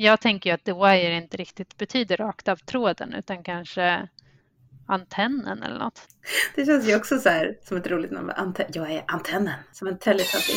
Jag tänker ju att the wire inte riktigt betyder rakt av tråden utan kanske antennen eller något. Det känns ju också så här som ett roligt namn. Ante jag är antennen, som en teletubby.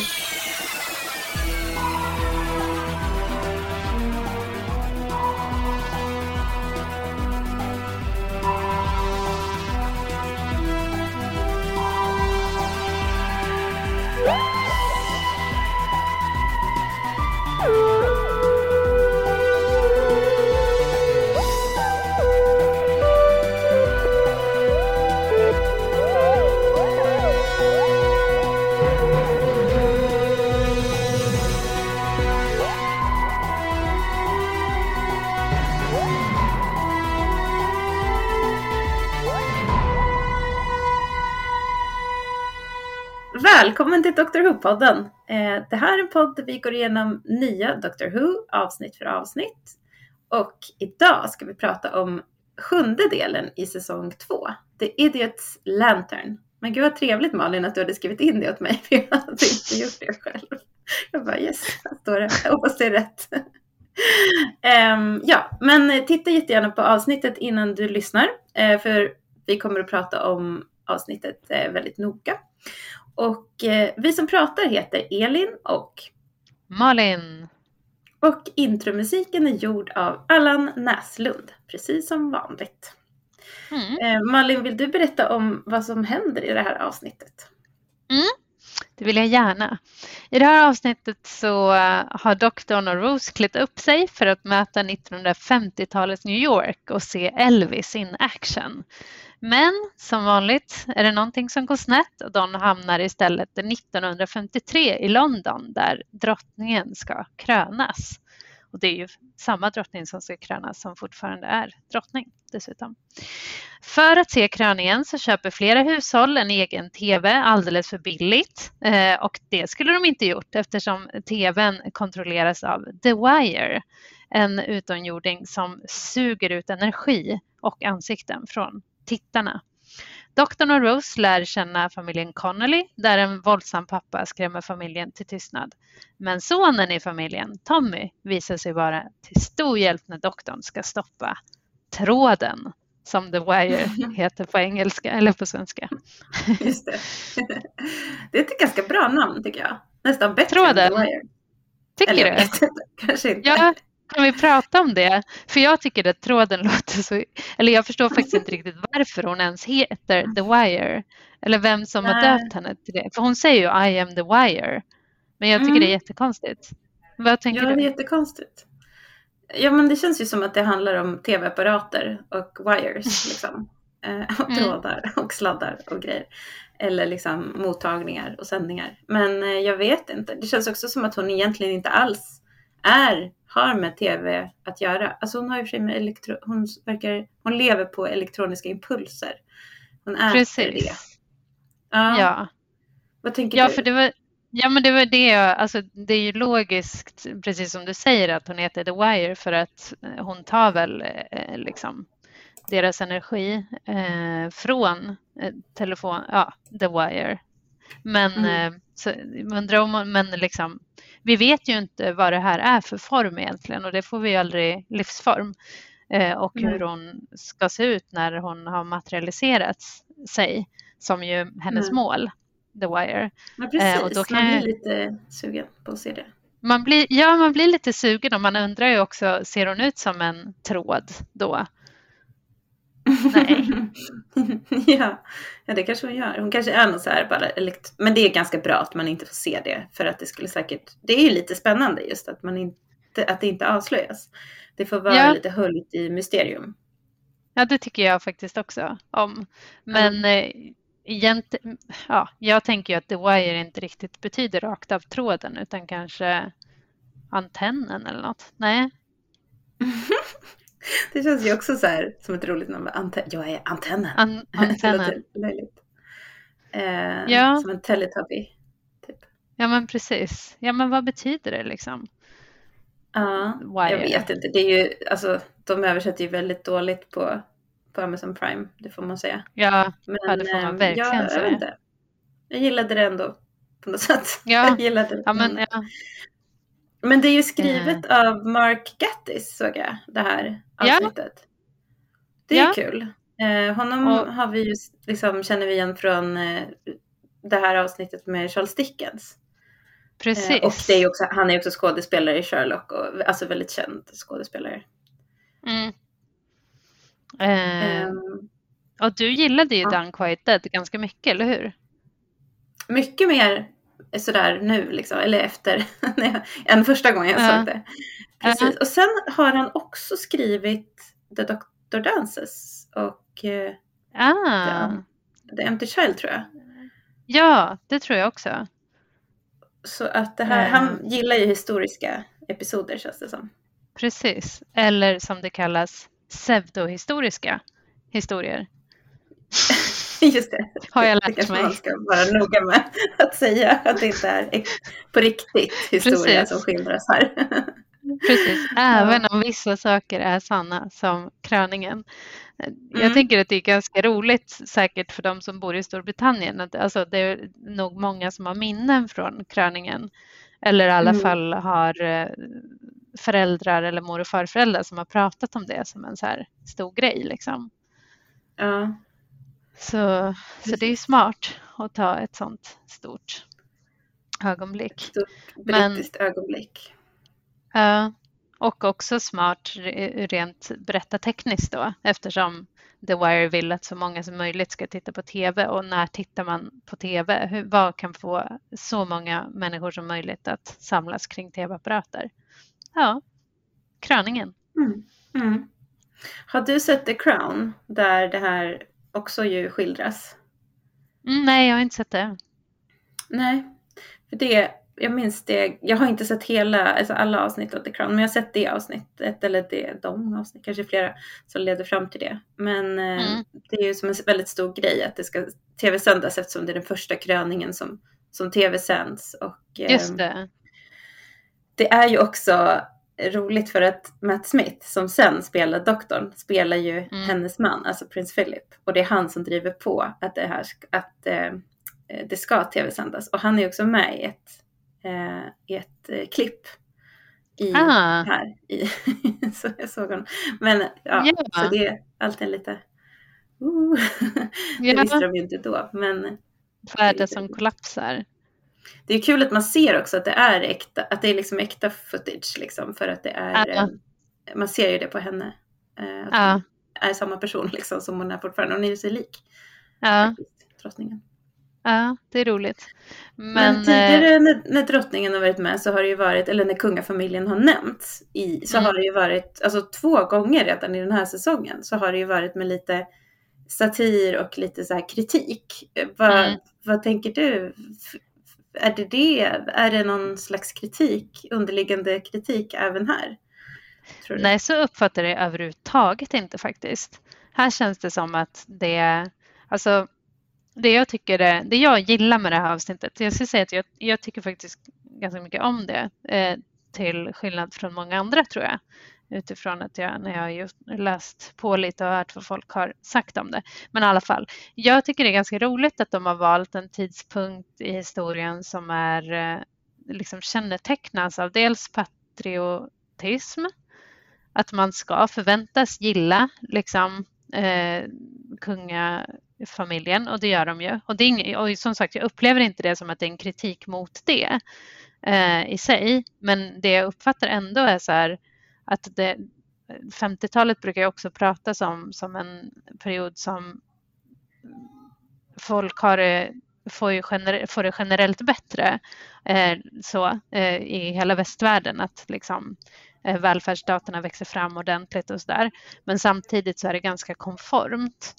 Välkommen till Dr Who-podden. Eh, det här är en podd där vi går igenom nya Dr Who avsnitt för avsnitt. Och idag ska vi prata om sjunde delen i säsong två, The Idiot's Lantern. Men gud vad trevligt Malin att du hade skrivit in det åt mig, för jag hade inte gjort det själv. Jag bara yes, här står det. Jag hoppas det är rätt. um, ja, men titta jättegärna på avsnittet innan du lyssnar, eh, för vi kommer att prata om avsnittet eh, väldigt noga. Och eh, vi som pratar heter Elin och Malin. Och intromusiken är gjord av Allan Näslund, precis som vanligt. Mm. Eh, Malin, vill du berätta om vad som händer i det här avsnittet? Mm. Det vill jag gärna. I det här avsnittet så eh, har doktorn och Rose klätt upp sig för att möta 1950-talets New York och se Elvis in action. Men som vanligt är det någonting som går snett och de hamnar istället 1953 i London där drottningen ska krönas. Och det är ju samma drottning som ska krönas som fortfarande är drottning dessutom. För att se kröningen så köper flera hushåll en egen TV alldeles för billigt eh, och det skulle de inte gjort eftersom TVn kontrolleras av The Wire, en utomjording som suger ut energi och ansikten från tittarna. Doktorn och Rose lär känna familjen Connolly där en våldsam pappa skrämmer familjen till tystnad. Men sonen i familjen, Tommy, visar sig vara till stor hjälp när doktorn ska stoppa tråden som The Wire heter på engelska eller på svenska. Just det. Det är ett ganska bra namn tycker jag. Nästan bättre Tråden. än The Wire. Tycker Eller, du? Kanske inte. Ja, kan vi prata om det? För jag tycker att tråden låter så... Eller jag förstår faktiskt inte riktigt varför hon ens heter The Wire. Eller vem som har Nej. döpt henne till det. För hon säger ju I am the wire. Men jag tycker Mm. det är jättekonstigt. Vad tänker Ja, det är du? jättekonstigt. Ja, men det känns ju som att det handlar om tv-apparater och wires, liksom. Eh, och Mm. trådar och sladdar och grejer. Eller liksom mottagningar och sändningar. Men eh, jag vet inte. Det känns också som att hon egentligen inte alls är, har med tv att göra. Alltså hon har ju för med elektro, hon verkar, hon lever på elektroniska impulser. Hon äter det. Precis. Ja. Ja. Vad tänker ja, du? för det var... Ja, men det var det jag, alltså det är ju logiskt, precis som du säger, att hon heter The Wire för att eh, hon tar väl eh, liksom deras energi eh, från eh, telefon, ja, The Wire. Men, Mm. eh, så, undrar om, men liksom, vi vet ju inte vad det här är för form egentligen och det får vi aldrig livsform. Eh, och hur hon ska se ut när hon har materialiserat sig, som ju hennes Mm. mål, The Wire. Ja, eh, precis. och då kan Man blir lite sugen på att se det. Man blir, ja, man blir lite sugen och man undrar ju också, ser hon ut som en tråd då? Nej. ja. ja, det kanske hon gör. Hon kanske är något så här bara Men det är ganska bra att man inte får se det. För att det skulle säkert... Det är ju lite spännande just att, man inte, att det inte avslöjas. Det får vara Ja. lite höljt i mysterium. Ja, det tycker jag faktiskt också om. Men eh, egent, ja, jag tänker ju att the wire inte riktigt betyder rakt av tråden utan kanske antennen eller något. Nej, det känns ju också så här som ett roligt namn. Ante- jag är antennen. an, antennen. Eh, Ja. Som en teletubby. Typ. Ja, men precis. Ja, men vad betyder det liksom? Ja, Wire. jag vet inte. Det är ju, alltså, de översätter ju väldigt dåligt på, på Amazon Prime. Det får man säga. Ja, Men, Ja, det får man ehm, verkligen jag, jag, säga. inte. jag gillade det ändå på något sätt. Ja. Jag gillade det. ja men ja. Men det är ju skrivet uh. av Mark Gattis såg jag, det här avsnittet. Ja. Det är ja. kul. Eh, honom och, har vi ju, liksom, känner vi igen från eh, det här avsnittet med Charles Dickens. Precis. Eh, och det är också, han är också skådespelare i Sherlock och alltså väldigt känd skådespelare. Mm. Um, och du gillade ju ja. Dan Quiet Dead ganska mycket, eller hur? Mycket mer sådär nu liksom, eller efter, än första gången jag uh. såg det. Precis. Och sen har han också skrivit The Doctor Dances och uh, ah. The, The Empty Child tror jag. Ja, det tror jag också. Så att det här, han gillar ju historiska episoder känns det som. Precis, eller som det kallas pseudohistoriska historier. Just det. Har jag lärt mig. Man ska vara noga med att säga att det inte är på riktigt historia Precis. som skildras här. Precis, även om vissa saker är sanna som kröningen. Jag mm. tänker att det är ganska roligt säkert för de som bor i Storbritannien. Att, alltså, det är nog många som har minnen från kröningen. Eller i alla mm. fall har eh, föräldrar eller mor och farföräldrar som har pratat om det som en så här stor grej. Liksom. Ja. Så, så det är smart att ta ett sånt stort ögonblick. Stort brittiskt Men, ögonblick. Ja, och också smart rent berättartekniskt då eftersom The Wire vill att så många som möjligt ska titta på TV och när tittar man på TV? Hur, vad kan få så många människor som möjligt att samlas kring TV-apparater? Ja, kröningen. Mm. Mm. Har du sett The Crown där det här också ju skildras? Mm, nej, jag har inte sett det. Nej, för det, jag minns det, jag har inte sett hela, alltså alla avsnitt av The Crown, men jag har sett det avsnittet, eller det, de avsnitt, kanske flera, som leder fram till det. Men eh, mm. det är ju som en väldigt stor grej att det ska tv-sändas eftersom det är den första kröningen som, som tv-sänds. Och, eh, Just det. Det är ju också roligt för att Matt Smith som sen spelar doktorn spelar ju mm. hennes man, alltså prins Philip. Och det är han som driver på att det här att eh, det ska tv-sändas. Och han är också med i ett, eh, i ett eh, klipp i, ah. här. I, så jag såg honom. Men ja, ja, så det är alltid lite uh, Det visste de ju inte då. Men, Världen som kollapsar det är kul att man ser också att det är äkta, att det är liksom äkta footage liksom för att det är, ja. Eh, man ser ju det på henne. Eh, att ja. hon är samma person liksom som hon är fortfarande, hon är ju sig lik. Ja. Drottningen. Ja, det är roligt. Men, Men tidigare eh, när, när, drottningen har varit med så har det ju varit, eller när kungafamiljen har nämnts, i, så mm. har det ju varit, alltså två gånger redan i den här säsongen, så har det ju varit med lite satir och lite så här kritik. Vad, mm. vad tänker du? Är det det? Är det någon slags kritik, underliggande kritik även här? Nej, så uppfattar jag det överhuvudtaget inte faktiskt. Här känns det som att det, alltså det jag tycker, det, det jag gillar med det här avsnittet, jag ska säga att jag, jag tycker faktiskt ganska mycket om det, eh, till skillnad från många andra tror jag utifrån att jag när jag har just läst på lite och hört vad folk har sagt om det. Men i alla fall, jag tycker det är ganska roligt att de har valt en tidpunkt i historien som är eh, liksom kännetecknas av dels patriotism, att man ska förväntas gilla liksom eh, kungafamiljen och det gör de ju. Och, det är ing- och som sagt, jag upplever inte det som att det är en kritik mot det eh, i sig, men det jag uppfattar ändå är så här att det, 50-talet brukar jag också prata om som en period som folk har det, får, ju gener, får det generellt bättre eh, så, eh, i hela västvärlden. Att liksom, eh, välfärdsstaterna växer fram ordentligt och sådär. Men samtidigt så är det ganska konformt.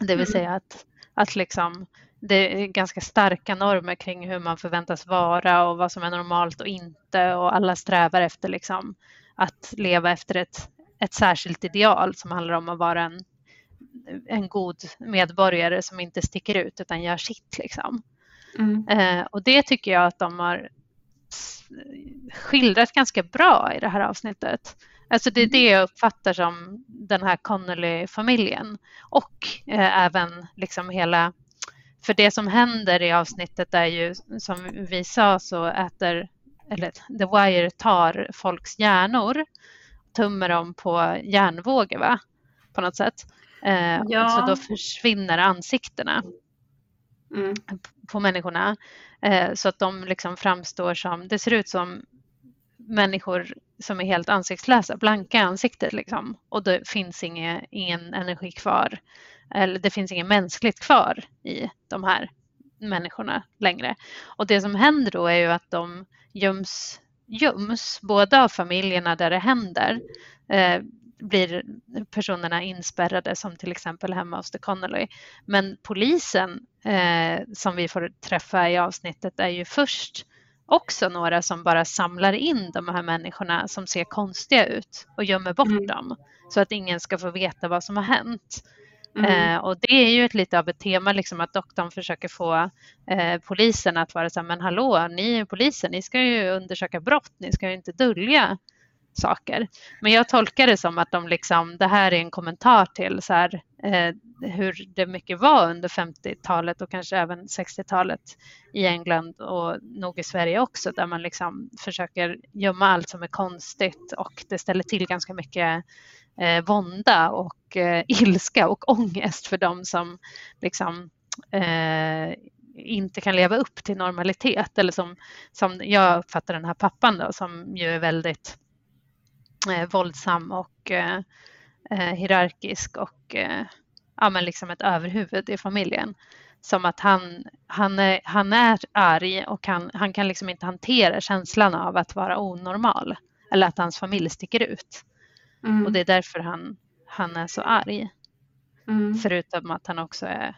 Det vill mm. säga att, att liksom, det är ganska starka normer kring hur man förväntas vara och vad som är normalt och inte och alla strävar efter liksom att leva efter ett, ett särskilt ideal som handlar om att vara en, en god medborgare som inte sticker ut utan gör sitt. Liksom. Mm. Eh, och det tycker jag att de har skildrat ganska bra i det här avsnittet. Alltså det är det jag uppfattar som den här Connolly-familjen och eh, även liksom hela för det som händer i avsnittet är ju som vi sa så äter eller The Wire tar folks hjärnor, tummar dem på hjärnvågor va? på något sätt. Eh, ja. Så då försvinner ansiktena mm. på människorna eh, så att de liksom framstår som, det ser ut som människor som är helt ansiktslösa, blanka i ansiktet liksom. Och det finns ingen, ingen energi kvar. Eller det finns inget mänskligt kvar i de här människorna längre. Och det som händer då är ju att de göms, göms både av familjerna där det händer eh, blir personerna inspärrade som till exempel hemma hos The Connolly. Men polisen eh, som vi får träffa i avsnittet är ju först också några som bara samlar in de här människorna som ser konstiga ut och gömmer bort mm. dem så att ingen ska få veta vad som har hänt. Mm. Eh, och det är ju ett lite av ett tema, liksom att doktorn försöker få eh, polisen att vara så här, men hallå, ni är polisen, ni ska ju undersöka brott, ni ska ju inte dölja saker. Men jag tolkar det som att de liksom, det här är en kommentar till så här, eh, hur det mycket var under 50-talet och kanske även 60-talet i England och nog i Sverige också där man liksom försöker gömma allt som är konstigt och det ställer till ganska mycket eh, vånda och eh, ilska och ångest för dem som liksom eh, inte kan leva upp till normalitet eller som, som jag uppfattar den här pappan då som ju är väldigt eh, våldsam och eh, eh, hierarkisk och eh, ja, men liksom ett överhuvud i familjen. Som att han, han, är, han är arg och han, han kan liksom inte hantera känslan av att vara onormal eller att hans familj sticker ut. Mm. Och det är därför han, han är så arg. Mm. Förutom att han också är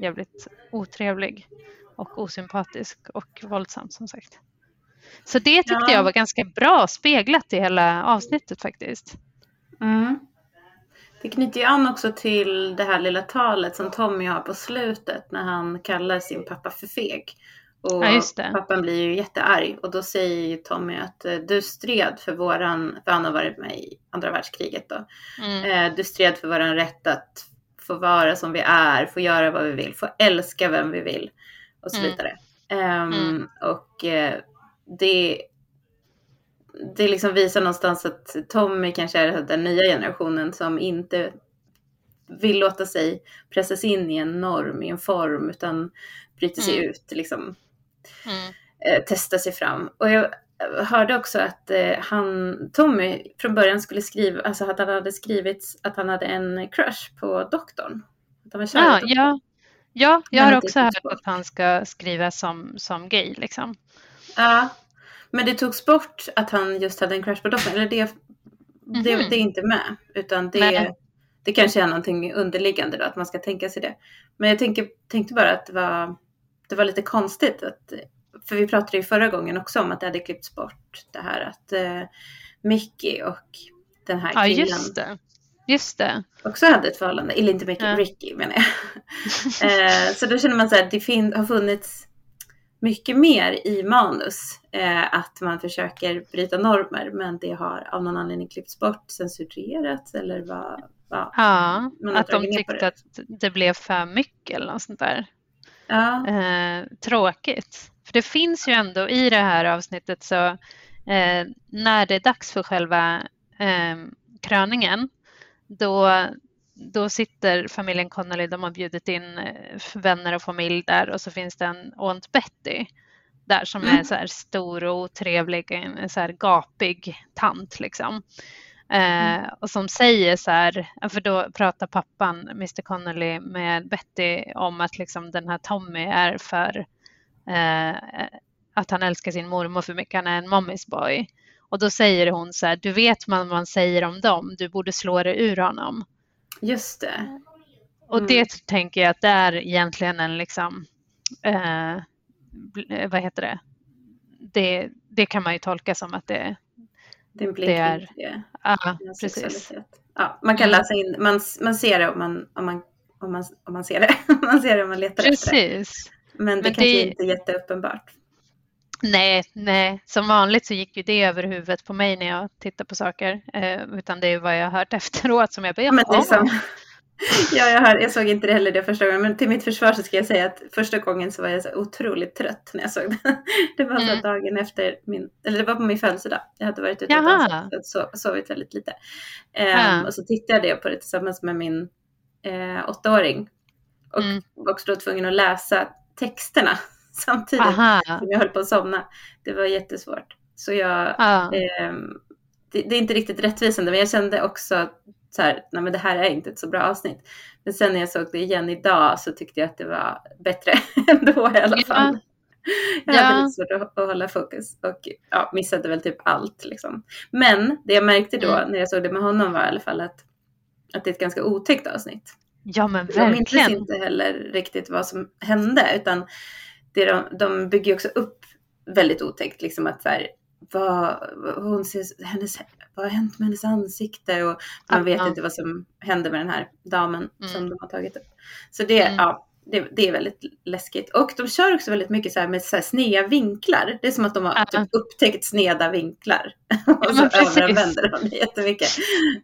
jävligt otrevlig och osympatisk och våldsam som sagt. Så det tyckte ja. jag var ganska bra speglat i hela avsnittet faktiskt. Mm. Det knyter ju an också till det här lilla talet som Tommy har på slutet när han kallar sin pappa för feg. Och ja, pappan blir ju jättearg och då säger Tommy att eh, du stred för våran, för han har varit med i andra världskriget då. Mm. Eh, du stred för våran rätt att få vara som vi är, få göra vad vi vill, få älska vem vi vill och så mm. vidare. Um, mm. Och uh, det, det liksom visar någonstans att Tommy kanske är den nya generationen som inte vill låta sig pressas in i en norm, i en form, utan bryter sig mm. ut, liksom, mm. eh, testa sig fram. Och jag hörde också att eh, han, Tommy från början skulle skriva, alltså att han hade skrivit att han hade en crush på doktorn. Att han var kär ja, ja. ja, jag har också hört att han ska skriva som, som gay liksom. Ja, men det togs bort att han just hade en crush på doktorn, eller det, mm -hmm. det, det, är inte med, utan det, det kanske är någonting underliggande då, att man ska tänka sig det. Men jag tänker, tänkte bara att det var, det var lite konstigt att för vi pratade ju förra gången också om att det hade klippts bort det här att uh, Mickey och den här killen. Ja, just det. Just det. Också hade ett förhållande, eller inte Mickey, ja. Ricky menar jag. uh, så då känner man så här, det fin- har funnits mycket mer i manus. Uh, att man försöker bryta normer men det har av någon anledning klippts bort, censurerats eller vad. vad ja, att de tyckte det. att det blev för mycket eller något sånt där. Ja. tråkigt. För det finns ju ändå i det här avsnittet så eh, när det är dags för själva eh, kröningen då, då sitter familjen Connolly, de har bjudit in eh, vänner och familj där och så finns det en Aunt Betty där som mm. är så här stor och otrevlig, en så här gapig tant liksom. Eh, mm. och som säger så här, för då pratar pappan, Mr Connolly, med Betty om att liksom den här Tommy är för eh, att han älskar sin mormor för mycket, han är en mommy's boy. Och då säger hon så här, du vet vad man säger om dem, du borde slå det ur honom. Just det. Mm. Och det tänker jag att det är egentligen en liksom, eh, vad heter det? det? Det kan man ju tolka som att det, det är en blick det är, ja, precis. Ja, man kan läsa in, man, man ser det om man, om man, om man, om man ser det. man ser det om man letar precis. efter det. Men det Men kanske det... inte är jätteuppenbart. Nej, nej, som vanligt så gick ju det över huvudet på mig när jag tittar på saker. Eh, utan det är vad jag har hört efteråt som jag bara, Men det är som, ja, jag, har, jag såg inte det heller det första gången, men till mitt försvar så ska jag säga att första gången så var jag så otroligt trött när jag såg den. Det var så Mm. dagen efter min, eller det var på min födelsedag. Jag hade varit ute och Jaha. so- sovit väldigt lite. Ehm, Ja. Och så tittade jag på det tillsammans med min eh, åttaåring. Och Mm. var också då tvungen att läsa texterna samtidigt Aha. som jag höll på att somna. Det var jättesvårt. Så jag, Ja. Ehm, det, det är inte riktigt rättvisande, men jag kände också så här, nej men det här är inte ett så bra avsnitt. Men sen när jag såg det igen idag så tyckte jag att det var bättre ändå i alla fall. Jag Ja. hade lite svårt att, att hålla fokus och ja, missade väl typ allt liksom. Men det jag märkte då Mm. när jag såg det med honom var i alla fall att, att det är ett ganska otäckt avsnitt. ja, men Jag minns verkligen. inte heller riktigt vad som hände utan det de, de bygger också upp väldigt otäckt. Liksom att så här, vad, vad hon ser, hennes, vad har hänt med hennes ansikte och man vet Ja. inte vad som händer med den här damen Mm. som de har tagit upp. Så det, Mm. ja, det, det är väldigt läskigt. Och de kör också väldigt mycket så här med så här sneda vinklar. Det är som att de har Ja. typ upptäckt sneda vinklar. och så överanvänder de det jättemycket.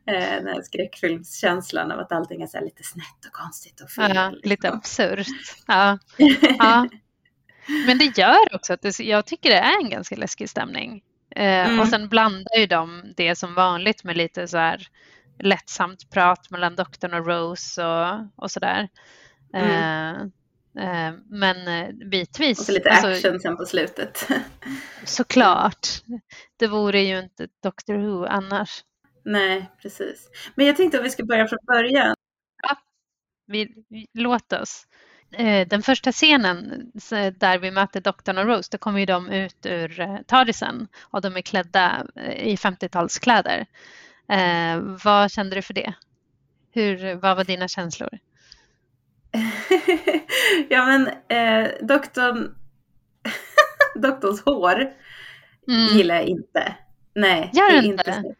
Eh, den här skräckfilmskänslan av att allting är så lite snett och konstigt och fel. Ja, lite liksom. absurt. Ja. Ja. Men det gör också att det, jag tycker det är en ganska läskig stämning. Eh, Mm. Och sen blandar ju de det som vanligt med lite så här lättsamt prat mellan doktorn och Rose och, och sådär. Eh, eh, men bitvis. Och så lite alltså, action sen på slutet. Såklart. Det vore ju inte Doctor Who annars. Nej, precis. Men jag tänkte att vi ska börja från början. Vi, vi, låt oss. Eh, Den första scenen där vi möter doktorn och Rose, då kommer ju de ut ur eh, TARDISen och de är klädda eh, i 50-talskläder. Eh, vad kände du för det? Hur, vad var dina känslor? ja men eh, doktorn, doktorns hår Mm. gillar jag inte. Nej, Gör det är inte inte?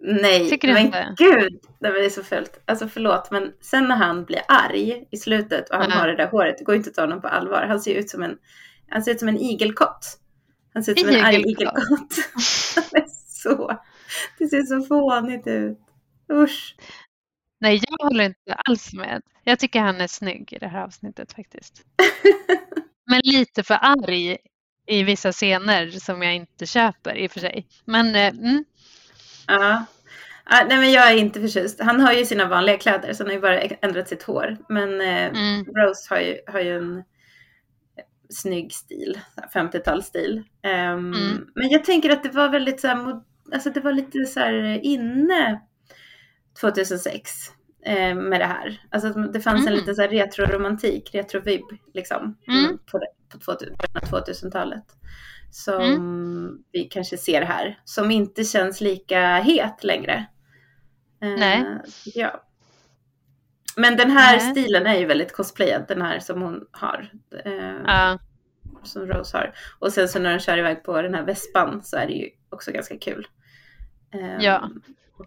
Nej, Tycker men inte? gud, nej, men det är så fult. Alltså förlåt, men sen när han blir arg i slutet och han Ja. har det där håret, det går inte att ta honom på allvar. Han ser ut som en, han ser ut som en igelkott. Han ser ut som en arg Igelkott. så, det ser så fånigt ut. Usch. Nej, jag håller inte alls med. Jag tycker han är snygg i det här avsnittet faktiskt. Men lite för arg i vissa scener som jag inte köper i och för sig. Men eh, mm, Ja. Ah, nej men jag är inte förtjust. Han har ju sina vanliga kläder så han har ju bara ändrat sitt hår. Men eh, mm, Rose har ju, har ju en snygg stil, 50-talsstil. Ehm, Mm. Men jag tänker att det var väldigt så här, alltså det var lite så här inne 2006 eh, med det här. Alltså det fanns en Mm. liten så här retroromantik, retrovibb liksom Mm. på, det, på 2000 början av 2000-talet. Som Mm. vi kanske ser här, som inte känns lika het längre. Eh, Nej. jag. Men den här Nej. stilen är ju väldigt cosplayad, den här som hon har. Eh, ja, Som Rose har. Och sen så när de kör iväg på den här vespan så är det ju också ganska kul. Eh, Ja.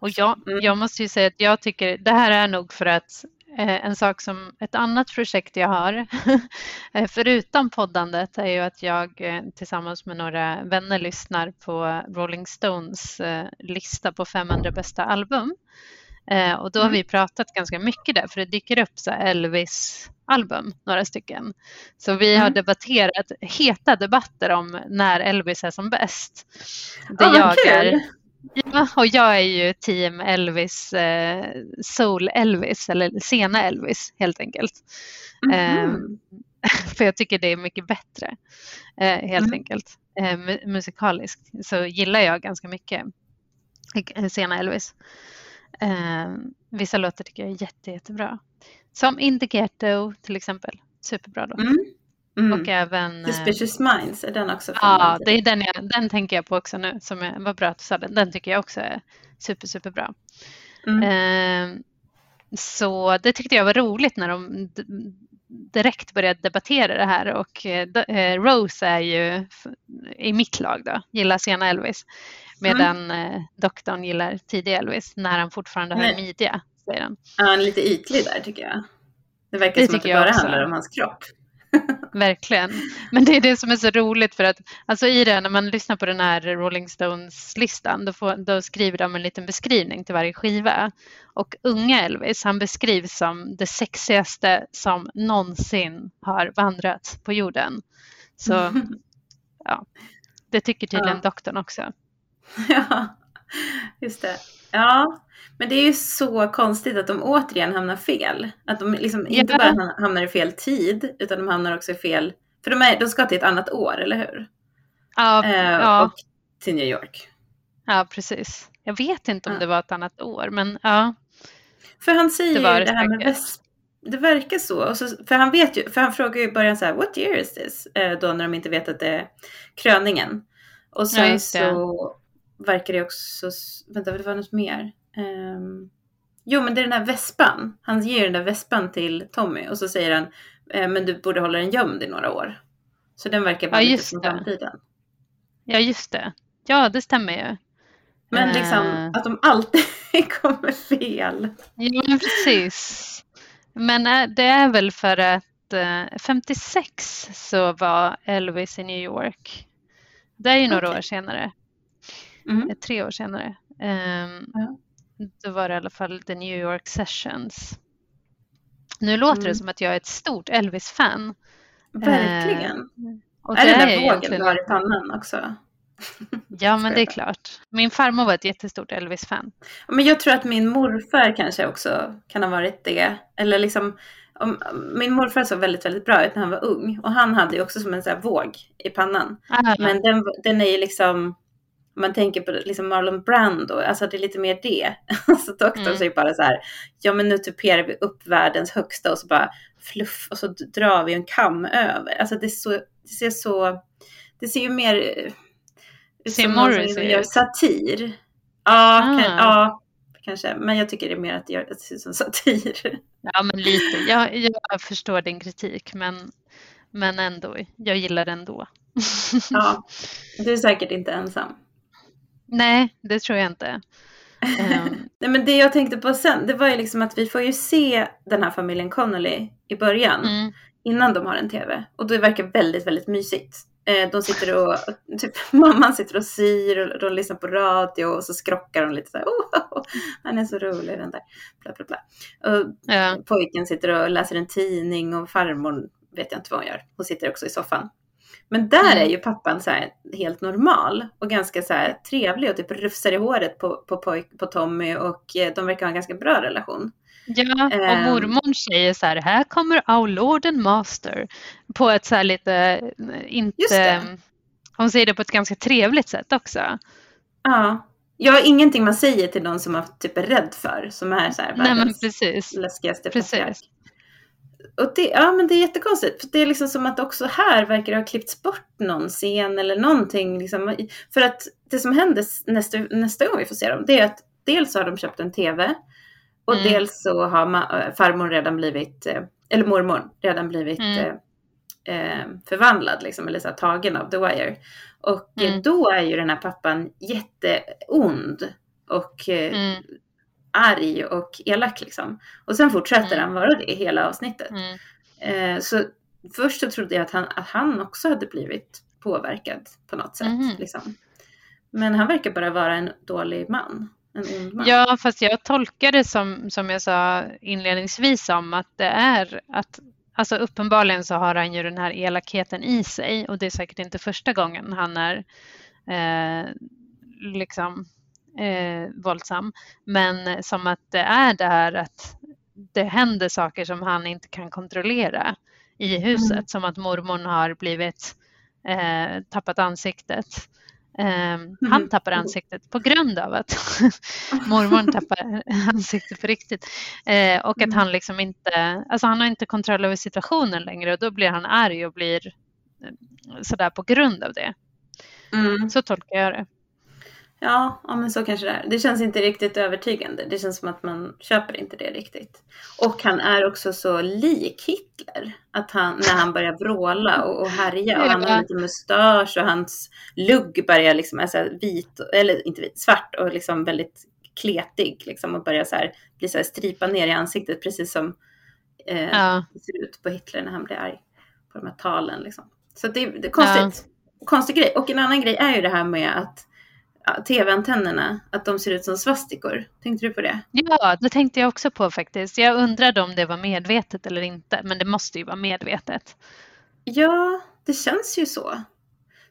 Och jag, Mm. jag måste ju säga att jag tycker det här är nog för att en sak som ett annat projekt jag har, eh, förutom poddandet, är ju att jag eh, tillsammans med några vänner lyssnar på Rolling Stones eh, lista på 500 bästa album. Eh, och då har Mm. vi pratat ganska mycket där, för det dyker upp så här Elvis-album, några stycken. Så vi har Mm. debatterat heta debatter om när Elvis är som bäst. Det vad jag kul. är Ja, och jag är ju team Elvis, eh, Soul Elvis, eller sena Elvis helt enkelt. Eh, Mhm. för jag tycker det är mycket bättre, eh, helt Mm. enkelt. Eh, mu- musikaliskt så gillar jag ganska mycket eh, sena Elvis. Eh, vissa låtar tycker jag är jätte, jättebra. Som In the Ghetto till exempel. Superbra låt. Mm. Mm. Och även... eh, Suspicious Minds, är den också från Ja, den det är den, jag, den tänker jag på också nu. Som jag, vad bra att du sa den. Den tycker jag också är super, superbra. Mm. Eh, så det tyckte jag var roligt när de direkt började debattera det här och eh, eh, Rose är ju i mitt lag då, gillar sena Elvis medan eh, doktorn gillar tidig Elvis när han fortfarande har midja, säger han. Ja, han är lite ytlig där tycker jag. Det verkar Det som att tycker det jag bara också. handlar om hans kropp. Verkligen. Men det är det som är så roligt för att alltså i det, när man lyssnar på den här Rolling Stones-listan då, får, då skriver de en liten beskrivning till varje skiva. Och unga Elvis, han beskrivs som det sexigaste som någonsin har vandrat på jorden. Så ja, det tycker tydligen ja. doktorn också. Ja, just det. Ja, men det är ju så konstigt att de återigen hamnar fel. Att de liksom inte bara hamnar i fel tid, utan de hamnar också i fel... För de, är, de ska till ett annat år, eller hur? Ja. Eh, ja. Och till New York. Ja, precis. Jag vet inte om ja. det var ett annat år, men ja. För han säger det, ju det här med väst, det verkar så. så. För han vet ju, för han frågar ju i början så här, what year is this? Eh, då när de inte vet att det är kröningen. Och sen ja, så verkar det också, vänta det var något mer. Um, jo men det är den här vespan. Han ger den där vespan till Tommy och så säger han, eh, men du borde hålla den gömd i några år. Så den verkar vara ja, lite från framtiden. Ja just det. Ja det stämmer ju. Men liksom uh... att de alltid kommer fel. Ja men precis. Men äh, det är väl för att 56 äh, så var Elvis i New York. Det är ju några okay. år senare. Mm. Tre år senare. Um, ja. Då var det i alla fall The New York Sessions. Nu låter mm. det som att jag är ett stort Elvis-fan. Verkligen. Uh, är det den där vågen egentligen... du har i pannan också? Ja, men det är klart. Min farmor var ett jättestort Elvis-fan. Men jag tror att min morfar kanske också kan ha varit det. Eller liksom, om, min morfar såg väldigt, väldigt bra ut när han var ung. Och han hade ju också som en sån våg i pannan. Ah. Men den, den är ju liksom, om man tänker på liksom Marlon Brando, alltså det är lite mer det. alltså doktorn mm. säger bara så här, ja men nu tuperar vi upp världens högsta och så bara fluff och så drar vi en kam över. Alltså det, så, det ser så, det ser ju mer Ser Morrissey gör satir. Ja, ah. kan, ja, kanske. Men jag tycker det är mer att det, gör, att det ser ut som satir. Ja, men lite. Jag, jag förstår din kritik, men, men ändå. Jag gillar det ändå. ja, du är säkert inte ensam. Nej, det tror jag inte. Um. Nej, men det jag tänkte på sen, det var ju liksom att vi får ju se den här familjen Connolly i början. Mm. Innan de har en tv. Och det verkar väldigt, väldigt mysigt. Eh, de sitter och, typ mamman sitter och syr och de lyssnar på radio och så skrockar de lite så här. Oh, han är så rolig den där. Bla, bla, bla. Och ja. Pojken sitter och läser en tidning och farmor vet jag inte vad hon gör. Hon sitter också i soffan. Men där mm. är ju pappan så helt normal och ganska så trevlig och typ rufsar i håret på, på, pojk, på Tommy och eh, de verkar ha en ganska bra relation. Ja, och um, mormor säger så här, här kommer our Lord and Master. På ett så här lite, inte, hon säger det på ett ganska trevligt sätt också. Ja, jag har ingenting man säger till någon som man typ är rädd för, som är så här Nej, men precis. läskigaste patriark. Och det, ja men det är jättekonstigt, för det är liksom som att också här verkar det ha klippts bort någon scen eller någonting. Liksom. För att det som händer nästa, nästa gång vi får se dem, det är att dels har de köpt en TV och mm. dels så har ma- farmor redan blivit, eh, eller mormor redan blivit mm. eh, eh, förvandlad, liksom, eller så här, tagen av The Wire. Och mm. då är ju den här pappan jätteond och eh, mm. Arg och elak liksom. Och sen fortsätter mm. han vara det hela avsnittet. Mm. Eh, så först så trodde jag att han, att han också hade blivit påverkad på något sätt. Mm. Liksom. Men han verkar bara vara en dålig man. Ja, fast jag tolkar det som, som jag sa inledningsvis om att det är att Alltså uppenbarligen så har han ju den här elakheten i sig och det är säkert inte första gången han är eh, liksom eh, våldsam. Men som att det är det här att det händer saker som han inte kan kontrollera i huset. Mm. Som att mormon har blivit eh, tappat ansiktet Um, han tappar ansiktet på grund av att mormor tappar ansiktet på riktigt. Uh, och att mm. han liksom inte, alltså han har inte kontroll över situationen längre och då blir han arg och blir uh, sådär på grund av det. Mm. Så tolkar jag det. Ja, ja, men så kanske det är. Det känns inte riktigt övertygande. Det känns som att man köper inte det riktigt. Och han är också så lik Hitler. Att han, när han börjar vråla och, och härja och han har lite mustasch och hans lugg börjar liksom, alltså vit, eller inte vit, svart och liksom väldigt kletig liksom och börjar så här, bli så här stripa ner i ansiktet precis som eh, ja. det ser ut på Hitler när han blir arg. på de här talen. Liksom. Så det, det är konstigt. Ja. Konstig grej. Och en annan grej är ju det här med att tv-antennerna, att de ser ut som svastikor. Tänkte du på det? Ja, det tänkte jag också på faktiskt. Jag undrade om det var medvetet eller inte, men det måste ju vara medvetet. Ja, det känns ju så.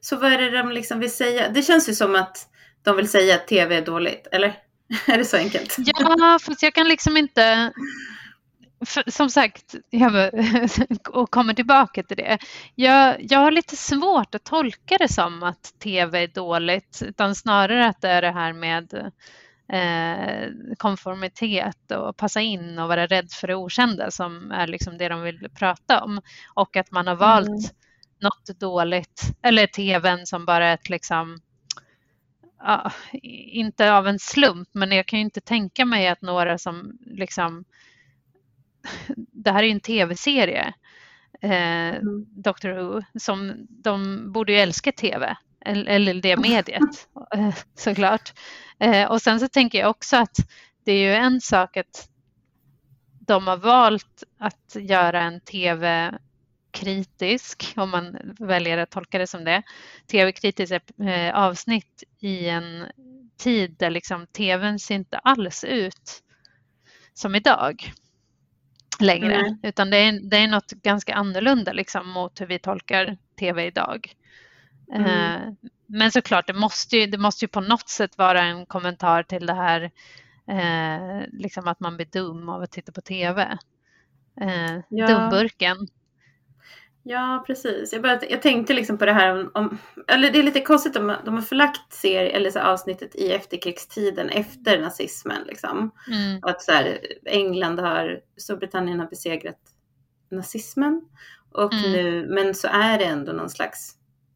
Så vad är det de liksom vill säga? Det känns ju som att de vill säga att tv är dåligt, eller? är det så enkelt? Ja, fast jag kan liksom inte... För, som sagt, jag, och kommer tillbaka till det. Jag, jag har lite svårt att tolka det som att tv är dåligt, utan snarare att det är det här med eh, konformitet och passa in och vara rädd för det okända som är liksom det de vill prata om. Och att man har valt mm. något dåligt, eller tvn som bara ett liksom ja, inte av en slump, men jag kan ju inte tänka mig att några som liksom det här är ju en tv-serie, eh, mm. Doctor Who, som de borde ju älska tv, eller det mediet eh, såklart. Eh, och sen så tänker jag också att det är ju en sak att de har valt att göra en tv kritisk, om man väljer att tolka det som det, tv-kritiskt eh, avsnitt i en tid där liksom tvn ser inte alls ut som idag längre, mm. utan det är, det är något ganska annorlunda liksom mot hur vi tolkar tv idag. Mm. Eh, men såklart, det måste, ju, det måste ju på något sätt vara en kommentar till det här eh, liksom att man blir dum av att titta på tv. Eh, ja. Dumburken. Ja, precis. Jag, började, jag tänkte liksom på det här om, om, eller det är lite konstigt om de har förlagt serie, eller så avsnittet i efterkrigstiden efter nazismen. Liksom. Mm. att så här, England har, Storbritannien har besegrat nazismen. Och mm. nu, men så är det ändå någon slags,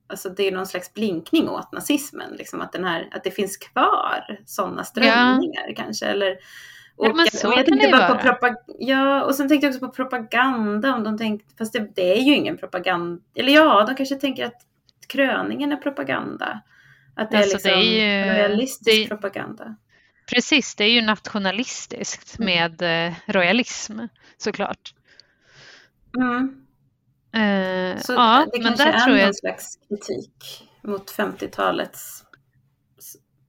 alltså det är någon slags blinkning åt nazismen. Liksom, att, den här, att det finns kvar sådana strömningar ja. kanske. Eller, och, ja, men så jag tänkte bara på propag- Ja, och sen tänkte jag också på propaganda. Om de tänkte, fast det, det, är ju ingen propaganda. Eller ja, de kanske tänker att kröningen är propaganda. Att det alltså, är liksom det är ju, realistisk det, propaganda. Precis, det är ju nationalistiskt mm. med eh, royalism såklart. Mm. Uh, Så ja, det men där är tror jag... någon slags kritik mot 50-talets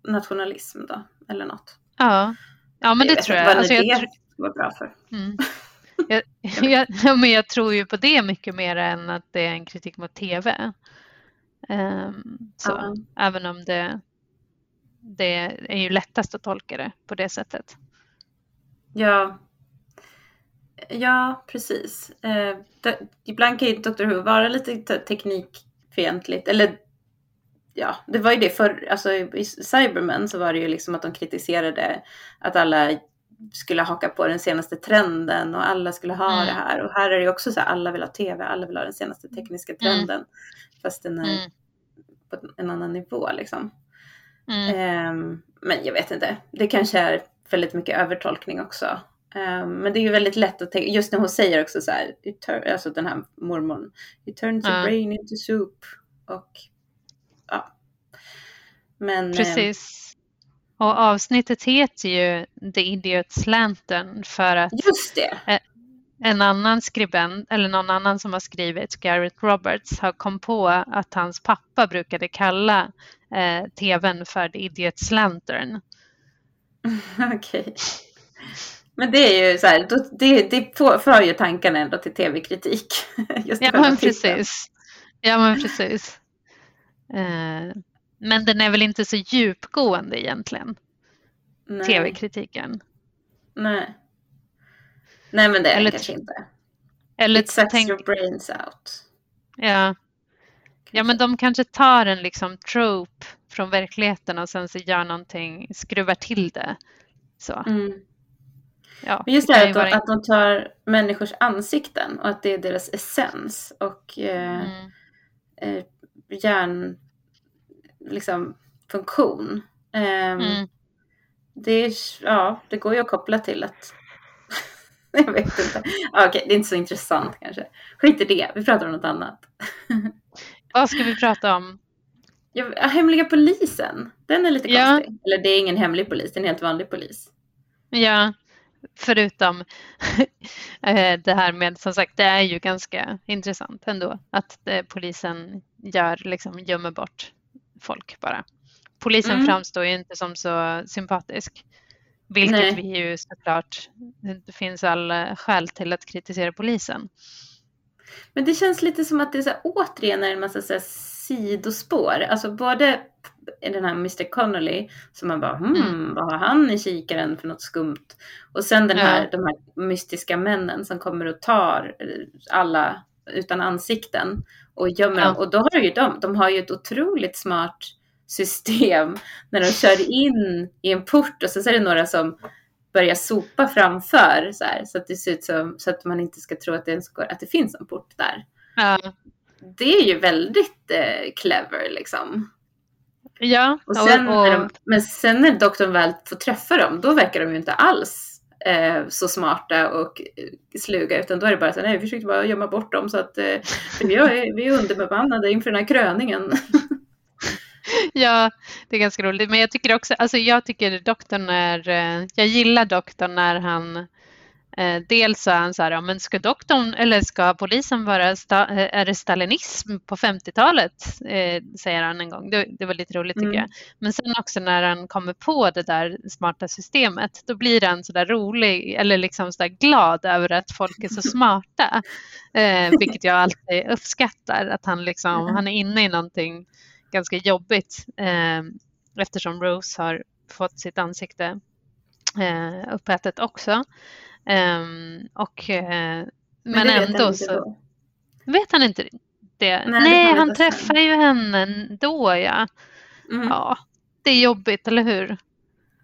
nationalism då, eller något. Ja, Ja, men det, det tror jag. Alltså, jag det var bra för. Mm. Jag, jag, ja, men jag tror ju på det mycket mer än att det är en kritik mot tv. Um, så, ja. Även om det, det är ju lättast att tolka det på det sättet. Ja, ja precis. Det, ibland kan ju Dr Who vara lite teknikfientligt. Eller ja, det var ju det för alltså i Cybermen så var det ju liksom att de kritiserade att alla skulle haka på den senaste trenden och alla skulle ha mm. det här. Och här är det ju också så här, alla vill ha tv, alla vill ha den senaste tekniska mm. trenden. Mm. Fast den är mm. på en annan nivå liksom. Um, men jag vet inte, det kanske är väldigt mycket övertolkning också. Um, men det är ju väldigt lätt att tänka, just när hon säger också så här, alltså den här mormon, you turn the brain into soup. Och. Men, eh, Precis. Och avsnittet heter ju The Idiot's Lantern för att Just det. en annan skribent, eller någon annan som har skrivit, Garrett Roberts, har kom på att hans pappa brukade kalla eh, tvn för The Idiot's Lantern. Okej. Okay. Men det är ju så här, det, det för ju tankarna ändå till tv-kritik. ja, men precis. Ja, men precis. Eh, men den är väl inte så djupgående egentligen, tv-kritiken. Nej. Nej, men det är eller, kanske inte. Eller It sets tänk... your brains out. Ja. Ja, men de kanske tar en liksom trope från verkligheten och sen så gör någonting, skruvar till det. Så. Mm. Ja, men just det här att, de, att de tar människors ansikten och att det är deras essens och eh, mm. eh, hjärn, liksom, funktion. Um, mm. det, är, ja, det går ju att koppla till att jag vet inte. Ah, okay, det är inte så intressant kanske. Skit i det, vi pratar om något annat. Vad ska vi prata om? Ja, hemliga polisen, den är lite konstig. Ja. Eller det är ingen hemlig polis, det är en helt vanlig polis. Ja, Förutom eh, det här med, som sagt, det är ju ganska intressant ändå att eh, polisen gör, liksom gömmer bort folk bara. Polisen mm. framstår ju inte som så sympatisk. Vilket Nej. vi ju såklart, det finns all skäl till att kritisera polisen. Men det känns lite som att det är så här, återigen är en massa så här, sidospår. Alltså både den här Mr Connolly som man bara hmm, mm. vad har han i kikaren för något skumt? Och sen den här, ja. de här mystiska männen som kommer och tar alla utan ansikten och gömmer ja. dem. Och då har ju de, de har ju ett otroligt smart system när de kör in i en port och så är det några som börjar sopa framför så, här, så att det ser ut som så att man inte ska tro att det, ens går, att det finns en port där. Ja. Det är ju väldigt eh, clever liksom. Ja. Och sen, och. De, men sen när doktorn väl får träffa dem, då verkar de ju inte alls Eh, så smarta och sluga, utan då är det bara så nej, vi försökte bara gömma bort dem så att eh, vi, är, vi är underbemannade inför den här kröningen. ja, det är ganska roligt. Men jag tycker också, alltså jag tycker doktorn är, eh, jag gillar doktorn när han Eh, dels så är han så här, ja, men ska doktorn eller ska polisen vara, sta, eh, är det stalinism på 50-talet? Eh, säger han en gång. Det, det var lite roligt tycker mm. jag. Men sen också när han kommer på det där smarta systemet, då blir han så där rolig eller liksom så där glad över att folk är så smarta. Eh, vilket jag alltid uppskattar, att han liksom, mm. han är inne i någonting ganska jobbigt eh, eftersom Rose har fått sitt ansikte eh, uppätet också. Um, och, uh, men, men ändå så då. vet han inte det. Nej, Nej det han träffar ju henne då ja. Mm. Ja, det är jobbigt, eller hur?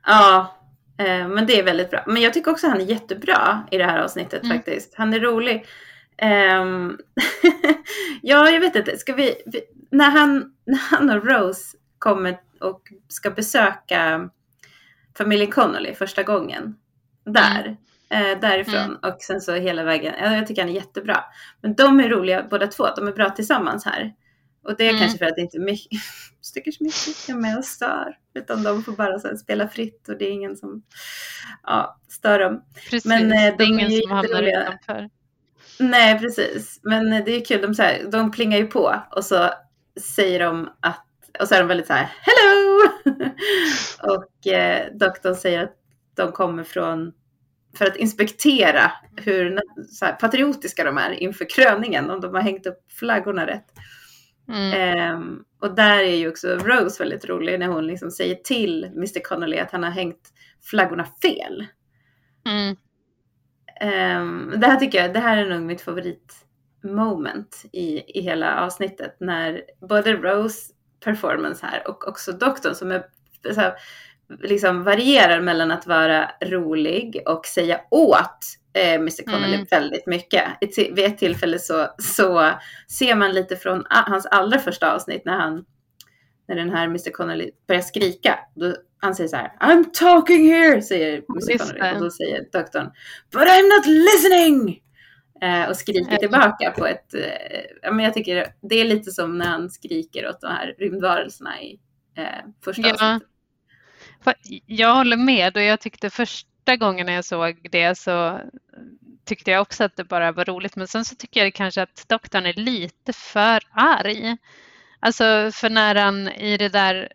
Ja, eh, men det är väldigt bra. Men jag tycker också att han är jättebra i det här avsnittet mm. faktiskt. Han är rolig. Um, ja, jag vet inte. Ska vi, vi, när, han, när han och Rose kommer och ska besöka familjen Connolly första gången där. Mm eh, därifrån mm. och sen så hela vägen. Ja, jag tycker han är jättebra. Men de är roliga båda två. De är bra tillsammans här. Och det är mm. kanske för att det inte är mycket, stycker så mycket är med och stör. Utan de får bara så spela fritt och det är ingen som ja, stör dem. Precis, Men, eh, det är ingen är som hamnar utanför. Nej, precis. Men eh, det är kul. De, så här, de plingar ju på och så säger de att och så är de väldigt så här hello! och eh, doktorn säger att de kommer från för att inspektera hur här, patriotiska de är inför kröningen, om de har hängt upp flaggorna rätt. Mm. Um, och där är ju också Rose väldigt rolig när hon liksom säger till Mr Connolly att han har hängt flaggorna fel. Mm. Um, det här tycker jag, det här är nog mitt favoritmoment i, i hela avsnittet när både Rose performance här och också doktorn som är här, liksom varierar mellan att vara rolig och säga åt eh, Mr Connolly mm. väldigt mycket. Vid ett tillfälle så, så ser man lite från hans allra första avsnitt när han när den här Mr Connolly börjar skrika. Då, han säger så här I'm talking here, säger Mr Connolly. Och då säger doktorn But I'm not listening! Eh, och skriker tillbaka på ett, eh, men jag tycker det är lite som när han skriker åt de här rymdvarelserna i eh, första ja. avsnittet. Jag håller med och jag tyckte första gången när jag såg det så tyckte jag också att det bara var roligt. Men sen så tycker jag kanske att doktorn är lite för arg. Alltså för när han i det där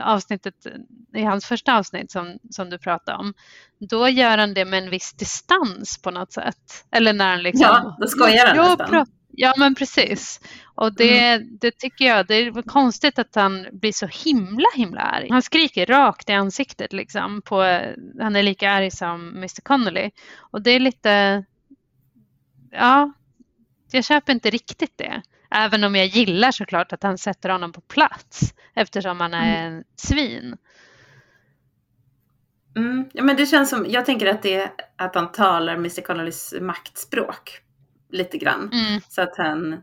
avsnittet, i hans första avsnitt som, som du pratade om, då gör han det med en viss distans på något sätt. Eller när han liksom... Ja, då skojar han nästan. Ja, men precis. Och det, mm. det tycker jag, det är konstigt att han blir så himla himla arg. Han skriker rakt i ansiktet liksom. På, han är lika arg som Mr Connolly. Och det är lite, ja, jag köper inte riktigt det. Även om jag gillar såklart att han sätter honom på plats eftersom han är mm. en svin. Mm. Ja, men det känns som, jag tänker att det är att han talar Mr Connollys maktspråk lite grann. Mm. Så att han,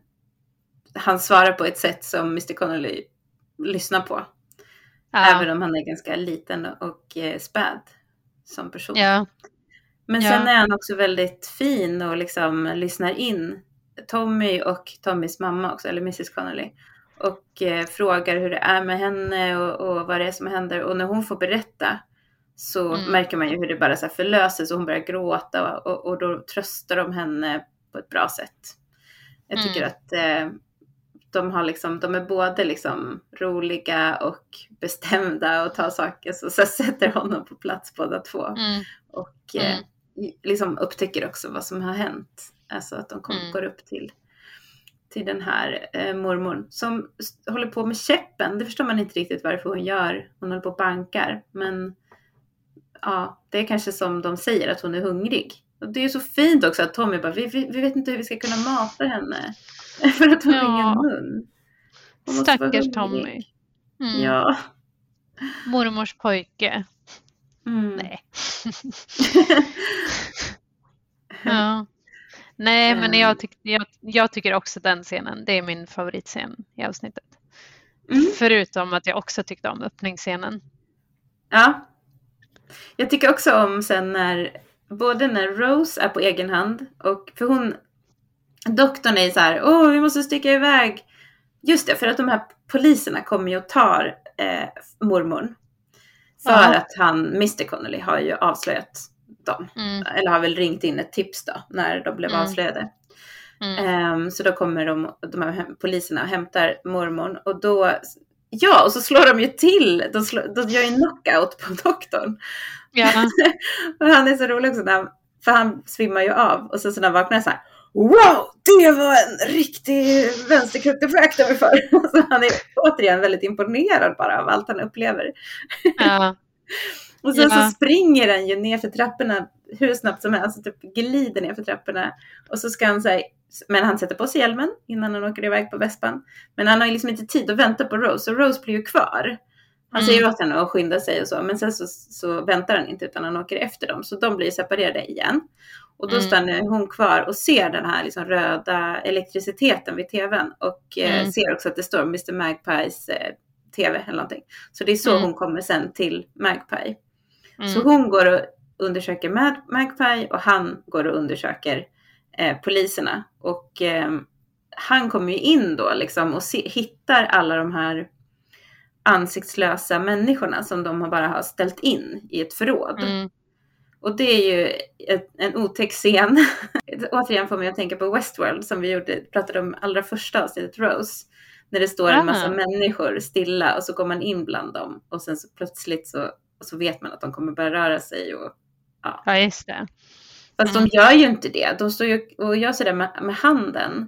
han svarar på ett sätt som Mr Connolly lyssnar på. Ja. Även om han är ganska liten och eh, späd som person. Ja. Men sen är han också väldigt fin och liksom lyssnar in Tommy och Tommys mamma också, eller Mrs Connolly. Och eh, frågar hur det är med henne och, och, vad det är som händer. Och när hon får berätta så Mm. märker man ju hur det bara så förlöses och hon börjar gråta och, och då tröstar de henne på ett bra sätt. Jag tycker Mm. att eh, de, har liksom, de är både liksom roliga och bestämda och tar saker så, så sätter honom på plats båda två. Mm. Och eh, Mm. liksom upptäcker också vad som har hänt. Alltså att de kom, Mm. går upp till, till den här eh, mormorn som håller på med käppen. Det förstår man inte riktigt varför hon gör. Hon håller på och bankar. Men ja, det är kanske som de säger att hon är hungrig. Och det är så fint också att Tommy bara, vi, vi, vi vet inte hur vi ska kunna mata henne. För att hon har Ja. ingen mun. Hon Stackars. Tommy. Mm. Ja. Mormors pojke. Mm. Nej. ja. Nej, men jag, tyck, jag, jag tycker också den scenen, det är min favoritscen i avsnittet. Mm. Förutom att jag också tyckte om öppningsscenen. Ja. Jag tycker också om sen när, både när Rose är på egen hand och, för hon, doktorn är så här, åh vi måste sticka iväg. Just det, för att de här poliserna kommer ju och tar eh, mormorn. För Ja. att han, Mr Connolly har ju avslöjat dem. Mm, Eller har väl ringt in ett tips då, när de blev Mm. avslöjade. mm, Ehm, så då kommer de, de här poliserna och hämtar mormorn och då, ja, och så slår de ju till, de, slår, de gör ju knockout på doktorn. Ja, Och han är så rolig också, när han, för han svimmar ju av och så, så när han vaknar så här, wow, det var en riktig vänsterkutt, det får jag akta mig för. Så han är återigen väldigt imponerad bara av allt han upplever. ja, Och sen Ja. så springer han ju ner för trapporna hur snabbt som helst, alltså typ glider ner för trapporna. Och så ska han säga, men han sätter på sig hjälmen innan han åker iväg på vespan. Men han har ju liksom inte tid att vänta på Rose, så Rose blir ju kvar. Han Mm. säger åt henne att skynda sig och så, men sen så, så väntar han inte utan han åker efter dem. Så de blir separerade igen. Och då Mm. stannar hon kvar och ser den här liksom röda elektriciteten vid tvn. Och eh, Mm. ser också att det står Mr Magpies eh, tv eller någonting. Så det är så Mm. hon kommer sen till Magpie. Så mm, hon går och undersöker Mag- Magpie och han går och undersöker eh, poliserna. Och eh, han kommer ju in då liksom och se, hittar alla de här ansiktslösa människorna som de bara har ställt in i ett förråd. mm, Och det är ju ett, en otäck scen. Återigen får mig att tänka på Westworld som vi gjorde, pratade om allra första avsnittet, Rose. När det står en massa Ah. människor stilla och så går man in bland dem och sen så plötsligt så, så vet man att de kommer börja röra sig. Och, ja, just det. fast Mm. de gör ju inte det. De står ju och gör sådär med, med handen.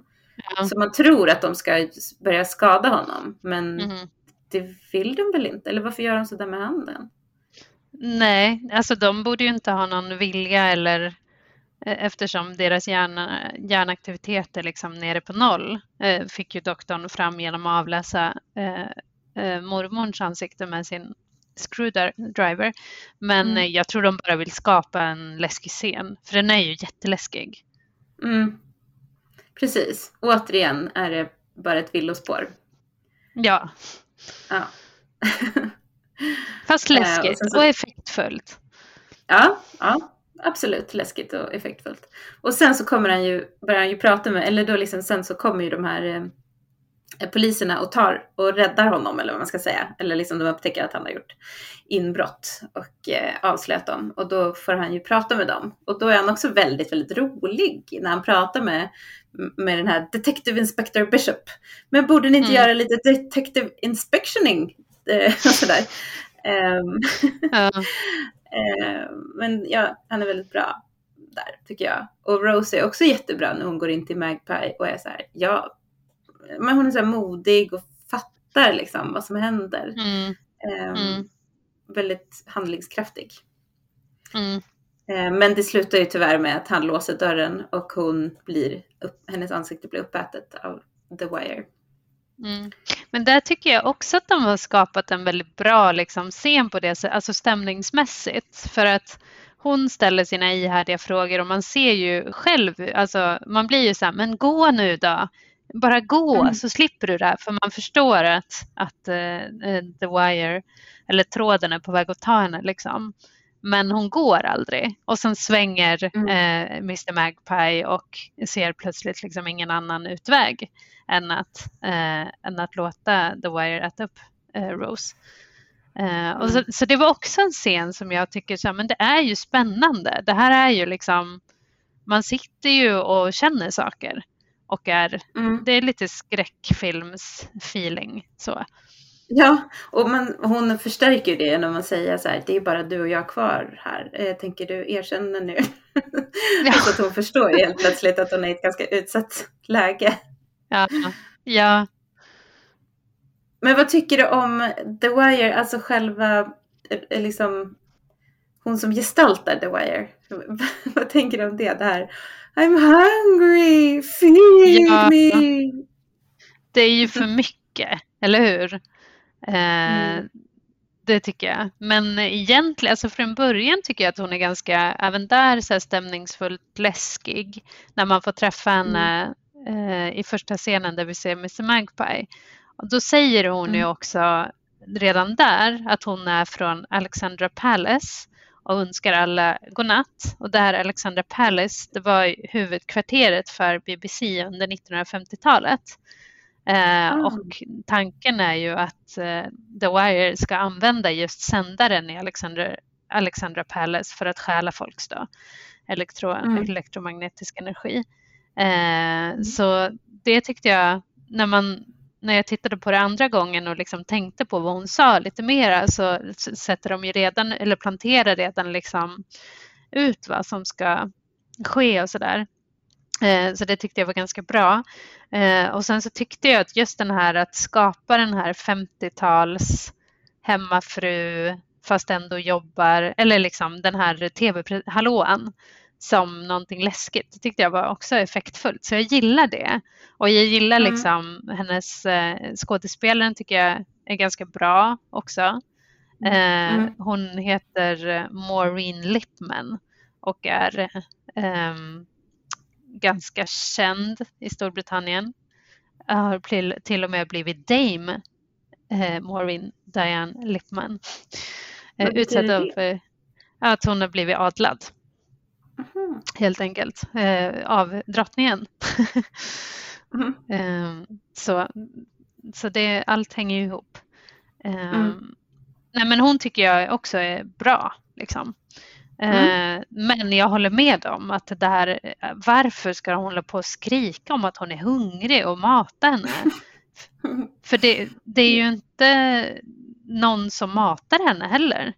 Ja. Så man tror att de ska börja skada honom. Men mhm. Det vill de väl inte? Eller varför gör de sådär med handen? Nej, alltså de borde ju inte ha någon vilja eller eh, eftersom deras hjärna, hjärnaktivitet är liksom nere på noll eh, fick ju doktorn fram genom att avläsa eh, eh, mormors ansikte med sin screwdriver. Men Mm. jag tror de bara vill skapa en läskig scen, för den är ju jätteläskig. Mm. Precis. Återigen är det bara ett villospår. Ja, Ja. fast Eh, och läskigt sen så- och effektfullt. ja, ja, absolut läskigt och effektfullt. Och sen så kommer han ju, börjar han ju prata med, eller då liksom sen så kommer ju de här eh, poliserna och tar och räddar honom eller vad man ska säga. Eller liksom de upptäcker att han har gjort inbrott och eh, avslöjat dem. Och då får han ju prata med dem. Och då är han också väldigt, väldigt rolig när han pratar med, med den här Detective Inspector Bishop. Men borde ni inte Mm. göra lite Detective Inspectioning? Eh, och sådär. Ehm, Ja, Eh, men ja, han är väldigt bra där tycker jag. Och Rose är också jättebra när hon går in till Magpie och är så här, ja, men hon är så här modig och fattar liksom vad som händer. mm, Eh, Mm. Väldigt handlingskraftig. mm, men det slutar ju tyvärr med att han låser dörren och hon blir upp, hennes ansikte blir uppätet av The Wire. mm. Men där tycker jag också att de har skapat en väldigt bra liksom, scen på det alltså stämningsmässigt. För att hon ställer sina ihärdiga frågor och man ser ju själv, alltså man blir ju så här, men gå nu då. Bara gå Mm. så slipper du det här. För man förstår att, att eh, eh, The Wire, eller tråden är på väg att ta henne liksom. Men hon går aldrig. Och sen svänger Mm. eh, Mr Magpie och ser plötsligt liksom ingen annan utväg än att, eh, än att låta The Wire äta upp eh, Rose. Uh, och så, så, det var också en scen som jag tycker så här, men det är ju spännande. Det här är ju liksom, man sitter ju och känner saker och är, mm. det är lite skräckfilms-feeling så. Ja, och man, hon förstärker det genom att säga så här, det är bara du och jag kvar här. Eh, tänker du erkänna nu? Ja. så att hon förstår helt plötsligt att hon är i ett ganska utsatt läge. Ja, ja. Men vad tycker du om The Wire, alltså själva, eh, liksom, hon som gestaltar The Wire? vad tänker du om det? Det här, I'm hungry, feed ja. me. Det är ju för mycket, eller hur? Eh, mm. Det tycker jag. Men egentligen, alltså från början tycker jag att hon är ganska, även där så här stämningsfullt läskig. När man får träffa henne mm. eh, i första scenen där vi ser Mr Magpie. Och då säger hon mm. ju också redan där att hon är från Alexandra Palace och önskar alla godnatt. Och det här Alexandra Palace, det var huvudkvarteret för BBC under 1950-talet. Eh, mm. Och tanken är ju att eh, The Wire ska använda just sändaren i Alexandra, Alexandra Palace för att stjäla folks då, elektro, mm. elektromagnetisk energi. Eh, mm. så det tyckte jag, när, man, när jag tittade på det andra gången och liksom tänkte på vad hon sa lite mera så sätter de ju redan, eller planterar redan liksom ut vad som ska ske och sådär. Eh, så det tyckte jag var ganska bra. Eh, och sen så tyckte jag att just den här att skapa den här 50-tals hemmafru fast ändå jobbar, eller liksom den här tv-hallåan som någonting läskigt. Det tyckte jag var också effektfullt. Så jag gillar det. Och jag gillar mm. liksom hennes eh, skådespelaren tycker jag är ganska bra också. Mm. mm. Hon heter Maureen Lipman och är um, ganska känd i Storbritannien. Har till och med blivit Dame eh, Maureen Diane Lipman. Eh, utsedd av eh, att hon har blivit adlad. Mm. Helt enkelt. Eh, av drottningen. mm. eh, så så det, allt hänger ihop. Eh, mm. nej, men hon tycker jag också är bra. Liksom. Mm. Eh, men jag håller med om att det här, varför ska hon hålla på och skrika om att hon är hungrig och mata henne? För det, det är ju inte någon som matar henne heller.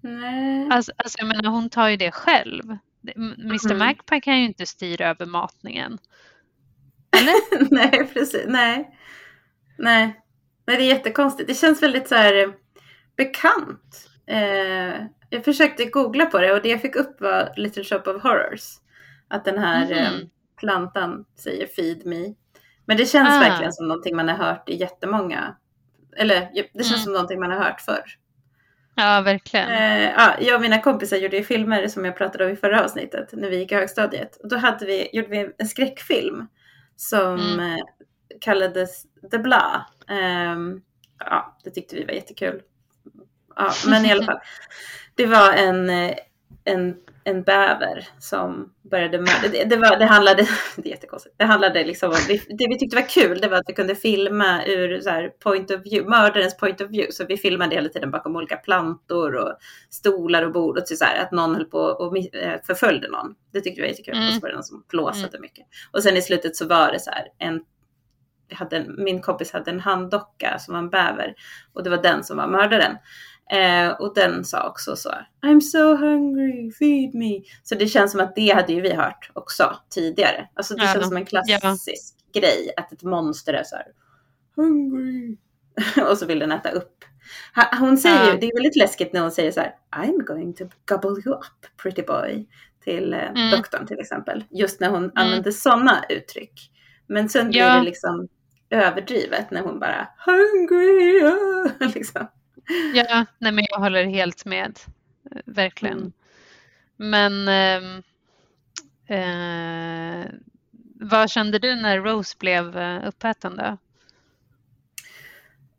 Nej. Alltså, alltså jag menar, hon tar ju det själv. Mr mm. Magpie kan ju inte styra över matningen. Eller? Nej, precis. Nej. Nej. Nej, det är jättekonstigt. Det känns väldigt så här bekant. Eh, jag försökte googla på det och det jag fick upp var Little Shop of Horrors. Att den här mm. eh, plantan säger Feed me. Men det känns ah. verkligen som någonting man har hört i jättemånga, eller det känns mm. som någonting man har hört förr. Ja, verkligen. Eh, ja, jag och mina kompisar gjorde ju filmer som jag pratade om i förra avsnittet när vi gick i högstadiet. Och då hade vi, gjorde vi en skräckfilm som mm. eh, kallades The Bla. Eh, ja, det tyckte vi var jättekul. Ja, men i alla fall. Det var en, en, en bäver som började mörda. Det, det, var, det handlade, det är jättekonstigt, det handlade liksom om, det vi tyckte var kul det var att vi kunde filma ur så här, point of view, mördarens point of view. Så vi filmade hela tiden bakom olika plantor och stolar och bord och så här, att någon höll på och eh, förföljde någon. Det tyckte vi var jättekul. Mm. Och så var det någon som blåsade mm. mycket. Och sen i slutet så var det så här en hade, min kompis hade en handdocka som var en bäver och det var den som var mördaren. Eh, och den sa också så I'm so hungry, feed me. Så det känns som att det hade ju vi hört också tidigare. Alltså det ja, känns som en klassisk ja. grej att ett monster är så här hungry. och så vill den äta upp. Hon säger ja. ju, det är väldigt läskigt när hon säger så här I'm going to gobble you up pretty boy till eh, mm. doktorn till exempel. Just när hon mm. använder sådana uttryck. Men sen blir det liksom överdrivet när hon bara hungry. liksom. Ja, nej men jag håller helt med. Verkligen. Mm. Men eh, eh, vad kände du när Rose blev eh, uppäten då?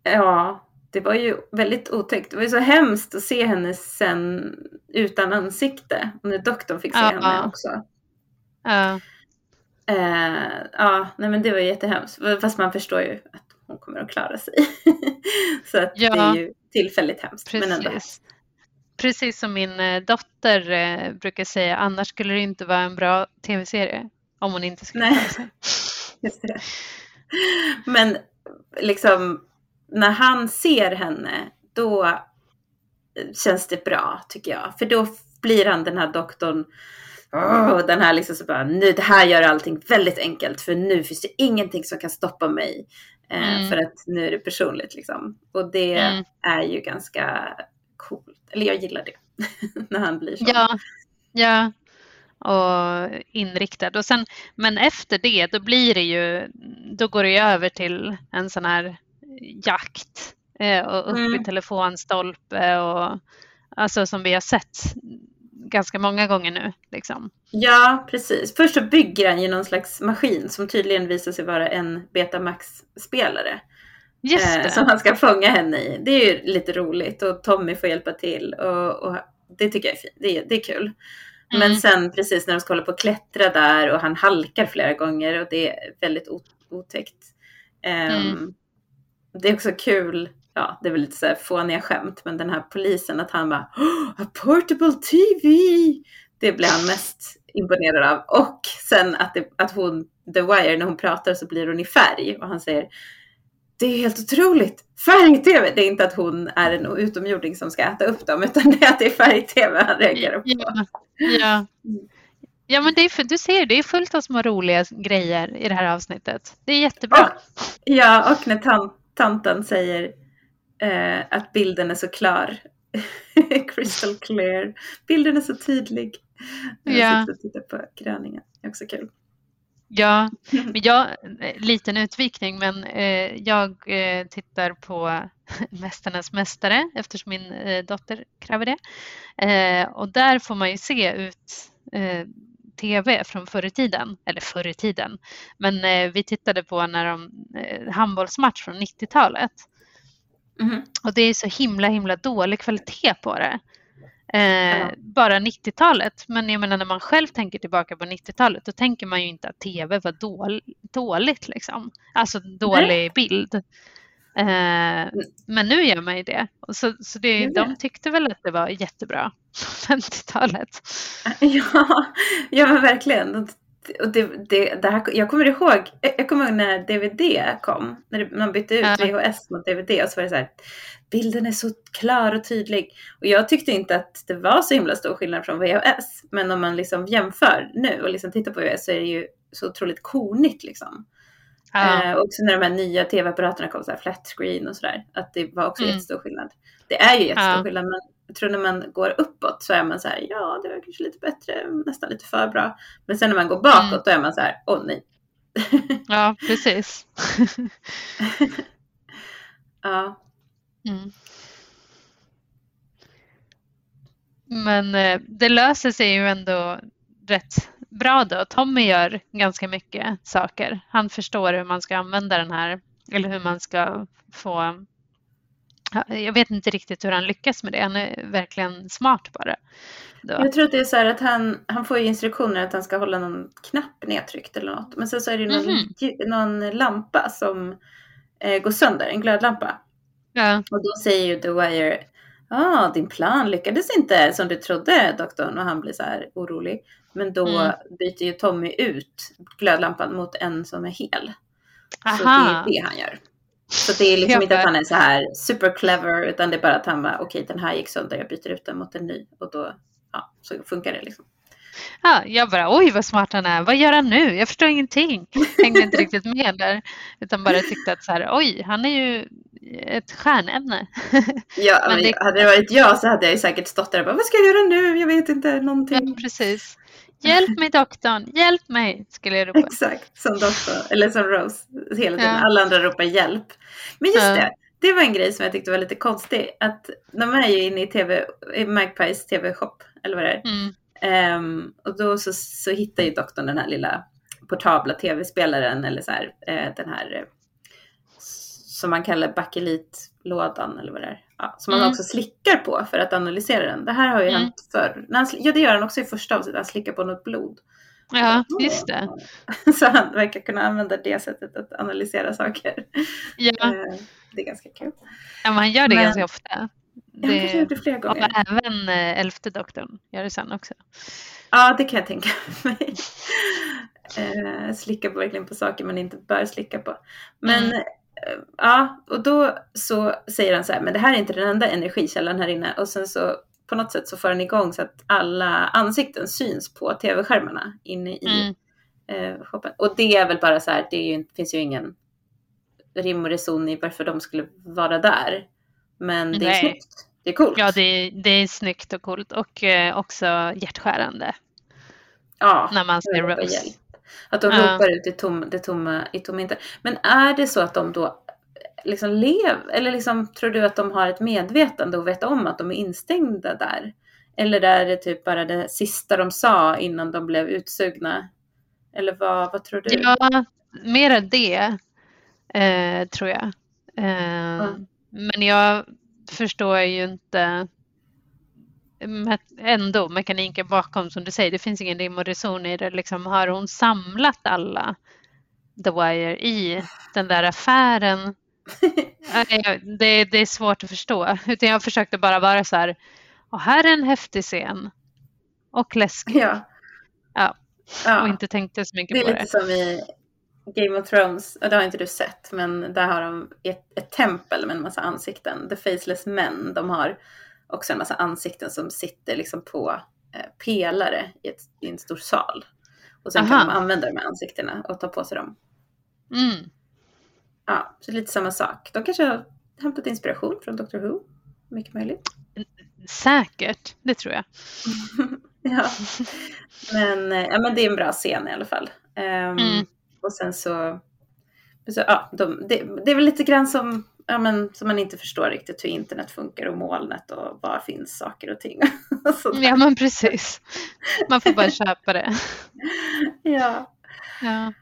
Ja, det var ju väldigt otäckt. Det var ju så hemskt att se henne sen utan ansikte. Och när doktorn fick se ja, henne också. Ja. Eh, ja, nej men det var jättehemskt. Fast man förstår ju att hon kommer att klara sig. så att ja. det, är ju, tillfälligt hemskt. Precis. Men ändå hemskt. Precis som min eh, dotter eh, brukar säga, annars skulle det inte vara en bra tv-serie om hon inte skulle Nej. sig. Just det. Men liksom när han ser henne, då känns det bra tycker jag. För då blir han den här doktorn, åh, den här liksom så bara, nu det här gör allting väldigt enkelt för nu finns det ingenting som kan stoppa mig. Eh, Mm. För att nu är det personligt liksom. Och det Mm. är ju ganska coolt. Eller jag gillar det. när han blir så. Ja, ja. Och inriktad. Och sen, men efter det, då blir det ju, då går det över till en sån här jakt. Eh, och upp Mm. i telefonstolpe och alltså som vi har sett ganska många gånger nu. Liksom. Ja, precis. Först så bygger han ju någon slags maskin som tydligen visar sig vara en Betamax-spelare. Just eh, som han ska fånga henne i. Det är ju lite roligt och Tommy får hjälpa till och, och det tycker jag är fint. Det det är kul. Men Mm. sen precis när de ska hålla på att klättra där och han halkar flera gånger och det är väldigt otäckt. Ehm, Mm. Det är också kul, ja det är väl lite så här fåniga skämt, men den här polisen att han bara "Oh, A portable TV! Det blir han mest imponerad av. Och sen att, det, att hon, The Wire, när hon pratar så blir hon i färg och han säger det är helt otroligt! Färg-tv! Det är inte att hon är en utomjording som ska äta upp dem utan det är att det är färg-tv han reagerar på. Ja, ja. ja men det är du ser, det är fullt av små roliga grejer i det här avsnittet. Det är jättebra. Och, ja, och när tant, tanten säger eh, att bilden är så klar. Crystal clear. Bilden är så tydlig. När jag Ja. sitter och tittar på gröningen. Det är också kul. Ja, men jag, liten utvikning, men eh, jag eh, tittar på Mästarnas mästare eftersom min eh, dotter kräver det. Eh, och där får man ju se ut eh, tv från förr i tiden, eller förr i tiden. Men eh, vi tittade på när de, handbollsmatch från 90-talet Mhm. och det är så himla himla dålig kvalitet på det. Eh, Ja. Bara 90-talet, men jag menar när man själv tänker tillbaka på 90-talet då tänker man ju inte att tv var dål, dåligt liksom. Alltså dålig bild. Eh, men nu gör man ju det. Så, så det, de tyckte väl att det var jättebra på 50-talet. Ja, ja men verkligen. Och det, det, det här, jag kommer ihåg, jag kommer ihåg när DVD kom, när man bytte ut. VHS mot DVD och så var det så här, bilden är så klar och tydlig. Och jag tyckte inte att det var så himla stor skillnad från VHS, men om man liksom jämför nu och liksom tittar på VHS så är det ju så otroligt konigt liksom. Ja. Eh, och också när de här nya tv-apparaterna kom, så här flat screen och sådär, att det var också Mm. jättestor skillnad. Det är ju jättestor Ja. skillnad, men jag tror när man går uppåt så är man så här, ja det var kanske lite bättre, nästan lite för bra. Men sen när man går bakåt Mm. då är man så här, åh nej. ja, precis. Ja, Mm. Men eh, det löser sig ju ändå rätt bra då. Tommy gör ganska mycket saker. Han förstår hur man ska använda den här eller hur man ska få jag vet inte riktigt hur han lyckas med det. Han är verkligen smart bara. Då. jag tror att det är så här att han, han får ju instruktioner att han ska hålla någon knapp nedtryckt eller något. Men sen så är det någon, Mhm. lju- någon lampa som eh, går sönder, en glödlampa. Ja, Och då säger ju The Wire, ah, din plan lyckades inte som du trodde doktorn. Och han blir så här orolig. Men då Mm. byter ju Tommy ut glödlampan mot en som är hel. Så aha. det är det han gör. Så det är liksom inte att han är så här super clever utan det är bara att han bara okej den här gick sönder jag byter ut den mot en ny och då ja, så funkar det liksom. Ja, jag bara oj vad smart han är. Vad gör han nu? Jag förstår ingenting. Hängde inte riktigt med där. Utan bara tyckte att så här, oj, han är ju ett stjärnämne. Ja, Men men det- hade det varit jag så hade jag säkert stått där och bara vad ska jag göra nu? Jag vet inte Ja, någonting. precis. Hjälp mig doktorn, hjälp mig, skulle jag ropa. Exakt, som doktor, eller som Rose hela tiden. Ja. Alla andra ropar hjälp. Men just Ja. det, det var en grej som jag tyckte var lite konstig. Att de är ju inne i TV, i Magpies TV-shop, eller vad det är. Mm. Ehm, och då så, så hittar ju doktorn den här lilla portabla tv-spelaren eller så här, eh, den här eh, som man kallar bakelitlådan eller vad det är. Ja, som man Mm. också slickar på för att analysera den. Det här har ju Mm. hänt förr. Han, ja, det gör han också i första avsnittet. Han slickar på något blod. Ja, just det. Så han verkar kunna använda det sättet att analysera saker. Ja. Eh, Det är ganska kul. Ja, men han gör det Men- ganska ofta. Har kanske gjort det flera och gånger. även eh, elfte doktorn gör det sen också. Ja, det kan jag tänka mig. Eh, slicka på verkligen på saker man inte bör slicka på. Men Mm. Ja, och då så säger han så här, men det här är inte den enda energikällan här inne. Och sen så på något sätt så får han igång så att alla ansikten syns på tv-skärmarna inne i Mm. eh, shoppen. Och det är väl bara så här, det ju, finns ju ingen rim och reson i varför de skulle vara där. Men det är Nej. snyggt. Det är coolt. Ja, det är, det är snyggt och coolt och eh, också hjärtskärande ja. när man ser Rose. Att de Ja. ropar ut i, tom, det tomma, i tomma intet. Men är det så att de då liksom lever, eller liksom tror du att de har ett medvetande och vet om att de är instängda där? Eller är det typ bara det sista de sa innan de blev utsugna? Eller vad, vad tror du? Ja, mera det eh, tror jag. Eh, Mm. Men jag förstår ju inte ändå mekaniken bakom som du säger. Det finns ingen rim och reson i det. Liksom, har hon samlat alla The Wire i den där affären? Det, det är svårt att förstå. Utan jag försökte bara vara så här. Och här är en häftig scen. Och läskig. Ja. Ja. ja. Och inte tänkte så mycket Det är på lite det. som i Game of Thrones, och det har inte du sett, men där har de ett, ett tempel med en massa ansikten. The Faceless Men, de har också en massa ansikten som sitter liksom på eh, pelare i, ett, i en stor sal. Och sen kan Aha. de använda de här ansiktena och ta på sig dem. Mm. Ja, så lite samma sak. De kanske har hämtat inspiration från Doctor Who. Mycket möjligt. Säkert, det tror jag. ja. Men, eh, ja, men det är en bra scen i alla fall. Ehm, Mm. Och sen så, så ja, de, det, det är väl lite grann som, ja, men, som man inte förstår riktigt hur internet funkar och molnet och var finns saker och ting. Ja, men precis. Man får bara köpa det. ja. Ja.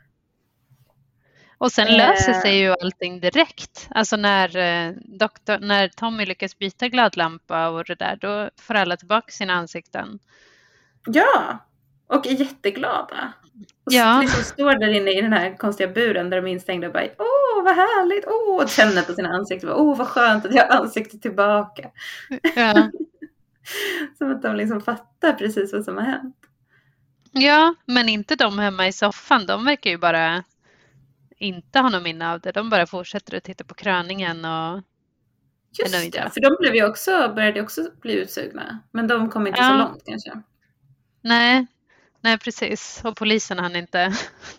Och sen Eh. löser sig ju allting direkt. Alltså när, eh, doktor, när Tommy lyckas byta glödlampa och det där, då får alla tillbaka sina ansikten. ja, och är jätteglada. Och Ja. liksom står där inne i den här konstiga buren där de är instängda och bara åh vad härligt, åh och känner på sina ansikten, åh vad skönt att jag har ansiktet tillbaka. Ja. Som att de liksom fattar precis vad som har hänt. ja, men inte de hemma i soffan. De verkar ju bara inte ha något minne av det. De bara fortsätter att titta på kröningen och Just nöjda. det, för de blev ju också, började också bli utsugna. Men de kom inte Ja. så långt kanske. nej, nej precis. Och polisen hann inte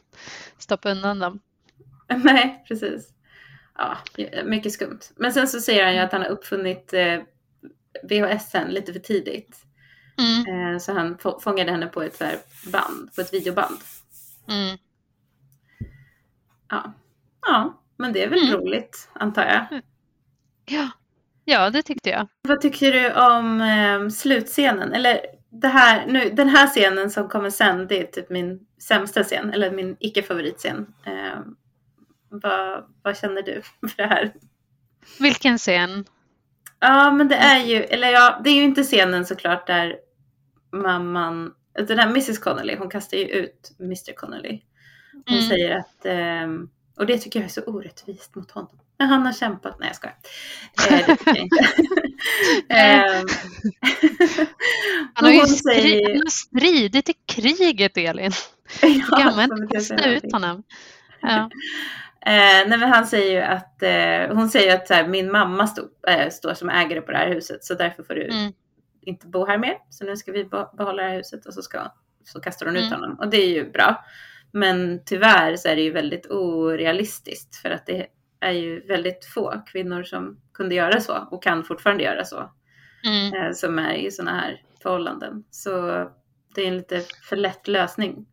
stoppa undan dem. Nej, precis. Ja, mycket skumt. Men sen så säger han ju att han har uppfunnit eh, VHSen lite för tidigt. Mm, Eh, så han få- fångade henne på ett band, på ett videoband. mm. Ja, ja men det är väl Mm. roligt antar jag. Ja. ja, det tyckte jag. Vad tycker du om eh, slutscenen? Eller det här, nu, den här scenen som kommer sen, det är typ min sämsta scen, eller min icke-favoritscen. Eh, vad, vad känner du för det här? Vilken scen? Ja, men det är ju, eller ja, det är ju inte scenen såklart där mamman, den här Mrs Connolly, hon kastar ju ut Mr Connolly. Hon Mm. säger att, ehm, och det tycker jag är så orättvist mot honom. Men han har kämpat, nej jag skojar. Eh, det jag inte. Ehm, Han har ju hon stri- säger- han har stridit i kriget, Elin. Ja, Du kan man som inte kasta ut honom. Ja. Eh, nej han säger ju att, eh, hon säger att så här, min mamma stod, eh, står som ägare på det här huset så därför får du Mm. inte bo här mer. Så nu ska vi be- behålla det här huset och så, ska, så kastar hon ut Mm. honom. Och det är ju bra. Men tyvärr så är det ju väldigt orealistiskt för att det är ju väldigt få kvinnor som kunde göra så och kan fortfarande göra så. Mm. Eh, som är i sådana här förhållanden. Så det är en lite för lätt lösning.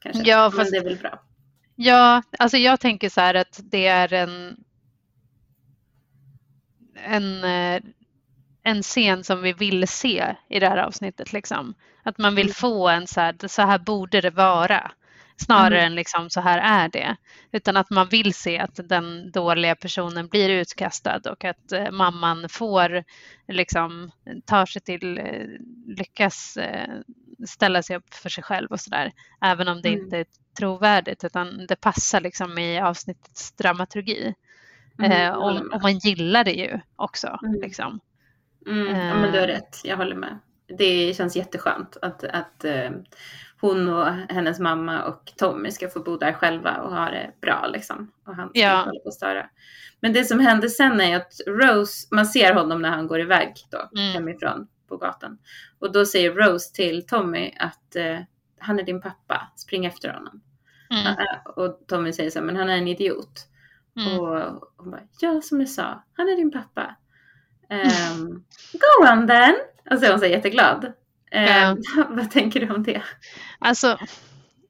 Kanske. Ja, Men fast- det är väl bra. Ja, alltså jag tänker så här att det är en en, eh, en scen som vi vill se i det här avsnittet. Liksom. Att man vill Mm. få en så här, så här borde det vara. Snarare Mm. än liksom så här är det. Utan att man vill se att den dåliga personen blir utkastad och att eh, mamman får liksom tar sig till, eh, lyckas eh, ställa sig upp för sig själv och sådär. Även om det Mm. inte är trovärdigt utan det passar liksom i avsnittets dramaturgi. Mm, och, och man gillar det ju också. Mm. Liksom. Mm, ja, men du har rätt, jag håller med. Det känns jätteskönt att, att hon och hennes mamma och Tommy ska få bo där själva och ha det bra liksom. Och han ska Ja. hålla på och störa. Men det som händer sen är att Rose, man ser honom när han går iväg då Mm. hemifrån på gatan. Och då säger Rose till Tommy att eh, han är din pappa, spring efter honom. Mm. Eh, Och Tommy säger så här, men han är en idiot. Mm. Och hon bara, ja som jag sa, han är din pappa. Um, go on then! Och så är hon så jätteglad. Ehm, vad tänker du om det? Alltså,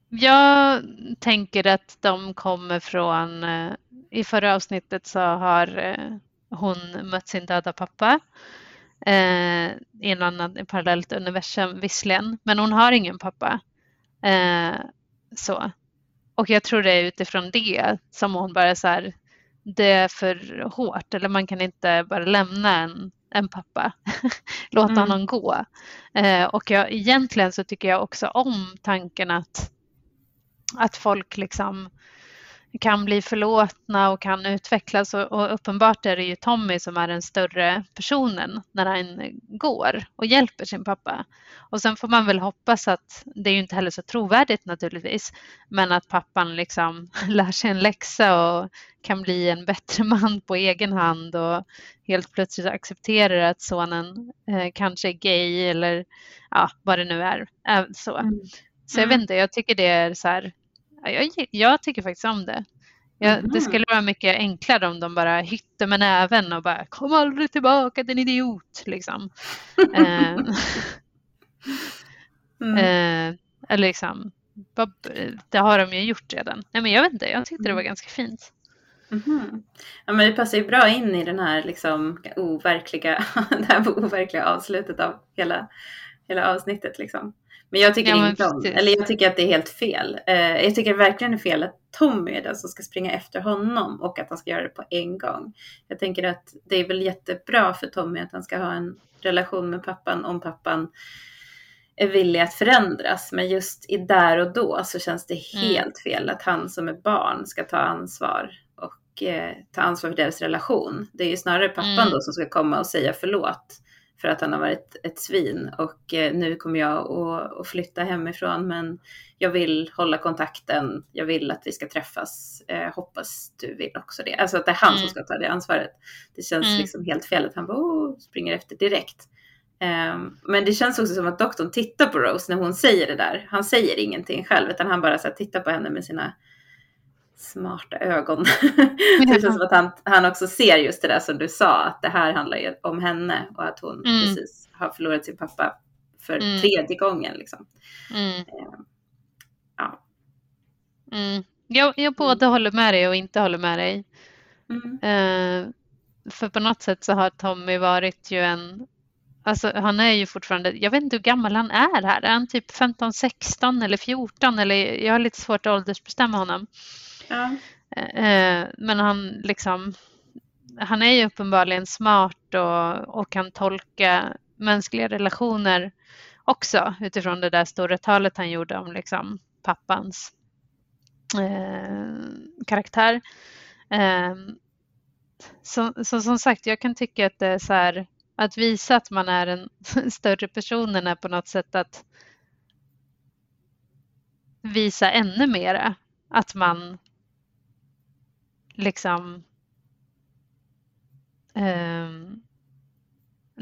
jag tänker att de kommer från, eh, i förra avsnittet så har eh, hon mött sin döda pappa eh, i en annan parallellt universum visserligen, men hon har ingen pappa. Eh, så. Och jag tror det är utifrån det som hon bara så här, det är för hårt eller man kan inte bara lämna en, en pappa, låta Mm. honom gå. Eh, och jag, egentligen så tycker jag också om tanken att, att folk liksom kan bli förlåtna och kan utvecklas och, uppenbart är det ju Tommy som är den större personen när han går och hjälper sin pappa. Och sen får man väl hoppas att, det är ju inte heller så trovärdigt naturligtvis, men att pappan liksom lär sig en läxa och kan bli en bättre man på egen hand och helt plötsligt accepterar att sonen eh, kanske är gay eller ja, vad det nu är. Eh, så. Mm. Så jag Mm. vet inte, jag tycker det är så här, jag, jag tycker faktiskt om det. Jag, Mhm. Det skulle vara mycket enklare om de bara hytte med näven och bara kom aldrig tillbaka din idiot liksom. eh, Mm. eh, eller liksom, det har de ju gjort redan. Nej men jag vet inte, jag tyckte det var Mm. ganska fint. Mhm. Ja, men det passar ju bra in i den här liksom overkliga, det här overkliga avslutet av hela, hela avsnittet liksom. Men jag tycker Ja, men inte om, eller jag tycker att det är helt fel. Eh, jag tycker verkligen det är fel att Tommy är den som ska springa efter honom och att han ska göra det på en gång. Jag tänker att det är väl jättebra för Tommy att han ska ha en relation med pappan om pappan är villig att förändras. Men just i där och då så känns det Mm. helt fel att han som är barn ska ta ansvar och eh, ta ansvar för deras relation. Det är ju snarare pappan Mm. då som ska komma och säga förlåt för att han har varit ett svin och eh, nu kommer jag att, flytta hemifrån men jag vill hålla kontakten, jag vill att vi ska träffas, eh, hoppas du vill också det. Alltså att det är han som Mm. ska ta det ansvaret. Det känns Mm. liksom helt fel att han bara oh, springer efter direkt. Ehm, men det känns också som att doktorn tittar på Rose när hon säger det där. Han säger ingenting själv utan han bara så här, tittar på henne med sina smarta ögon. det känns som att han, han också ser just det där som du sa, att det här handlar ju om henne och att hon Mm. precis har förlorat sin pappa för Mm. tredje gången. Liksom. Mm. Ehm, ja. Mm. Jag, jag både håller med dig och inte håller med dig. Mm. Eh, för på något sätt så har Tommy varit ju en, alltså han är ju fortfarande, jag vet inte hur gammal han är här, är han typ 15, 16 eller 14 eller jag har lite svårt att åldersbestämma honom. Ja. Eh, eh, men han liksom, han är ju uppenbarligen smart och, och kan tolka mänskliga relationer också utifrån det där stora talet han gjorde om liksom pappans eh, karaktär. Eh, så, så som sagt, jag kan tycka att det är så här att visa att man är en större person är på något sätt att visa ännu mera att man liksom um,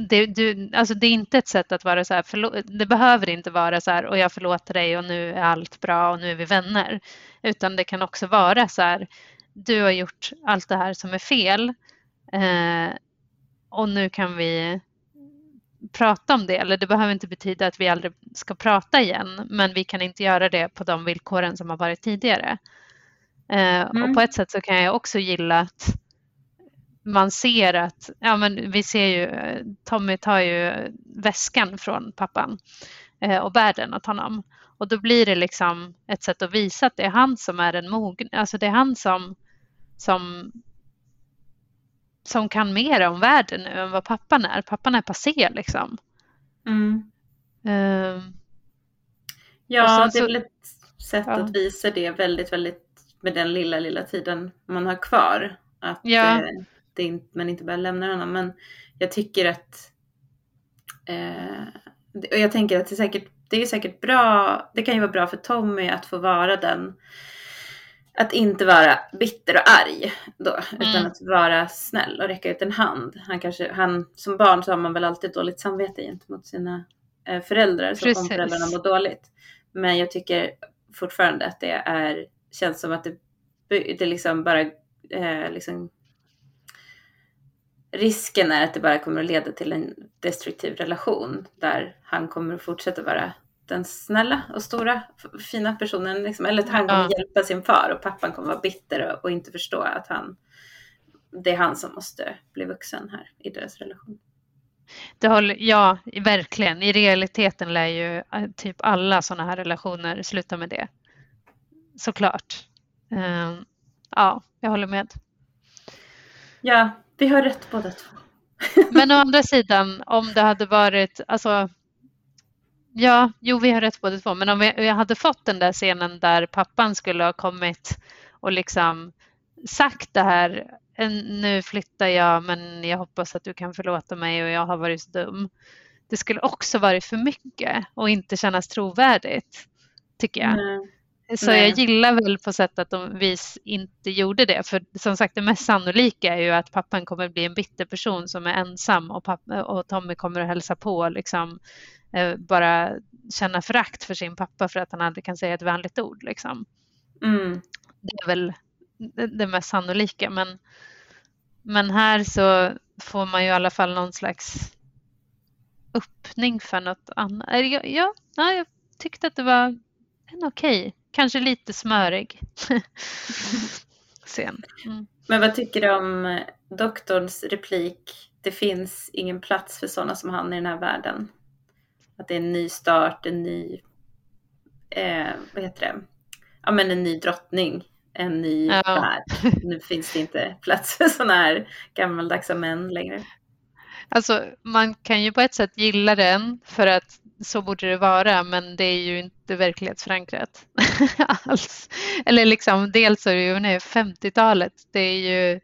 det, du, alltså det är inte ett sätt att vara så här, förlo- det behöver inte vara så här och jag förlåter dig och nu är allt bra och nu är vi vänner. Utan det kan också vara så här, du har gjort allt det här som är fel eh, och nu kan vi prata om det. Eller det behöver inte betyda att vi aldrig ska prata igen, men vi kan inte göra det på de villkoren som har varit tidigare. Eh, Och Mm. på ett sätt så kan jag också gilla att man ser att, ja men vi ser ju, Tommy tar ju väskan från pappan eh, och bär den åt honom. Och då blir det liksom ett sätt att visa att det är han som är den mogen, alltså det är han som, som, som kan mer om världen nu än vad pappan är. Pappan är passé liksom. Mm. Ehm, Ja, det är väl ett sätt ja. att visa det väldigt, väldigt med den lilla, lilla tiden man har kvar. Att ja. eh, det inte, man inte bara lämnar honom. Men jag tycker att eh, och jag tänker att det är säkert, det är säkert bra, det kan ju vara bra för Tommy att få vara den att inte vara bitter och arg då, mm. utan att vara snäll och räcka ut en hand. Han kanske, han, som barn så har man väl alltid dåligt samvete gentemot sina eh, föräldrar, så om föräldrarna mår dåligt. Men jag tycker fortfarande att det är, känns som att det, det liksom bara eh, liksom, risken är att det bara kommer att leda till en destruktiv relation där han kommer att fortsätta vara den snälla och stora fina personen. Liksom. Eller att han kommer ja. hjälpa sin far och pappan kommer vara bitter och, och, inte förstå att han, det är han som måste bli vuxen här i deras relation. Det håller, ja, verkligen. I realiteten lär ju eh, typ alla sådana här relationer sluta med det. Såklart. Um, ja, jag håller med. Ja, vi har rätt båda två. Men å andra sidan, om det hade varit, alltså Ja, jo vi har rätt båda två, men om jag hade fått den där scenen där pappan skulle ha kommit och liksom sagt det här, nu flyttar jag men jag hoppas att du kan förlåta mig och jag har varit så dum. Det skulle också varit för mycket och inte kännas trovärdigt, tycker jag. Mm. Så Nej. jag gillar väl på sätt att de vis inte gjorde det. För som sagt det mest sannolika är ju att pappan kommer bli en bitter person som är ensam och, pappa, och Tommy kommer att hälsa på liksom Eh, bara känna förakt för sin pappa för att han aldrig kan säga ett vänligt ord. Liksom. Mm. Det är väl det mest sannolika. Men, men här så får man ju i alla fall någon slags öppning för något annat. Ja, ja, jag tyckte att det var en okej, okay. Kanske lite smörig scen. Mm. Men vad tycker du om doktorns replik? Det finns ingen plats för sådana som han i den här världen. Att det är en ny start, en ny, eh, vad heter det, ja men en ny drottning, en ny ja. värld. Nu finns det inte plats för sådana här gammaldags män längre. Alltså man kan ju på ett sätt gilla den för att så borde det vara men det är ju inte verklighetsförankrat alls. Eller liksom dels är det ju nu 50-talet, det är ju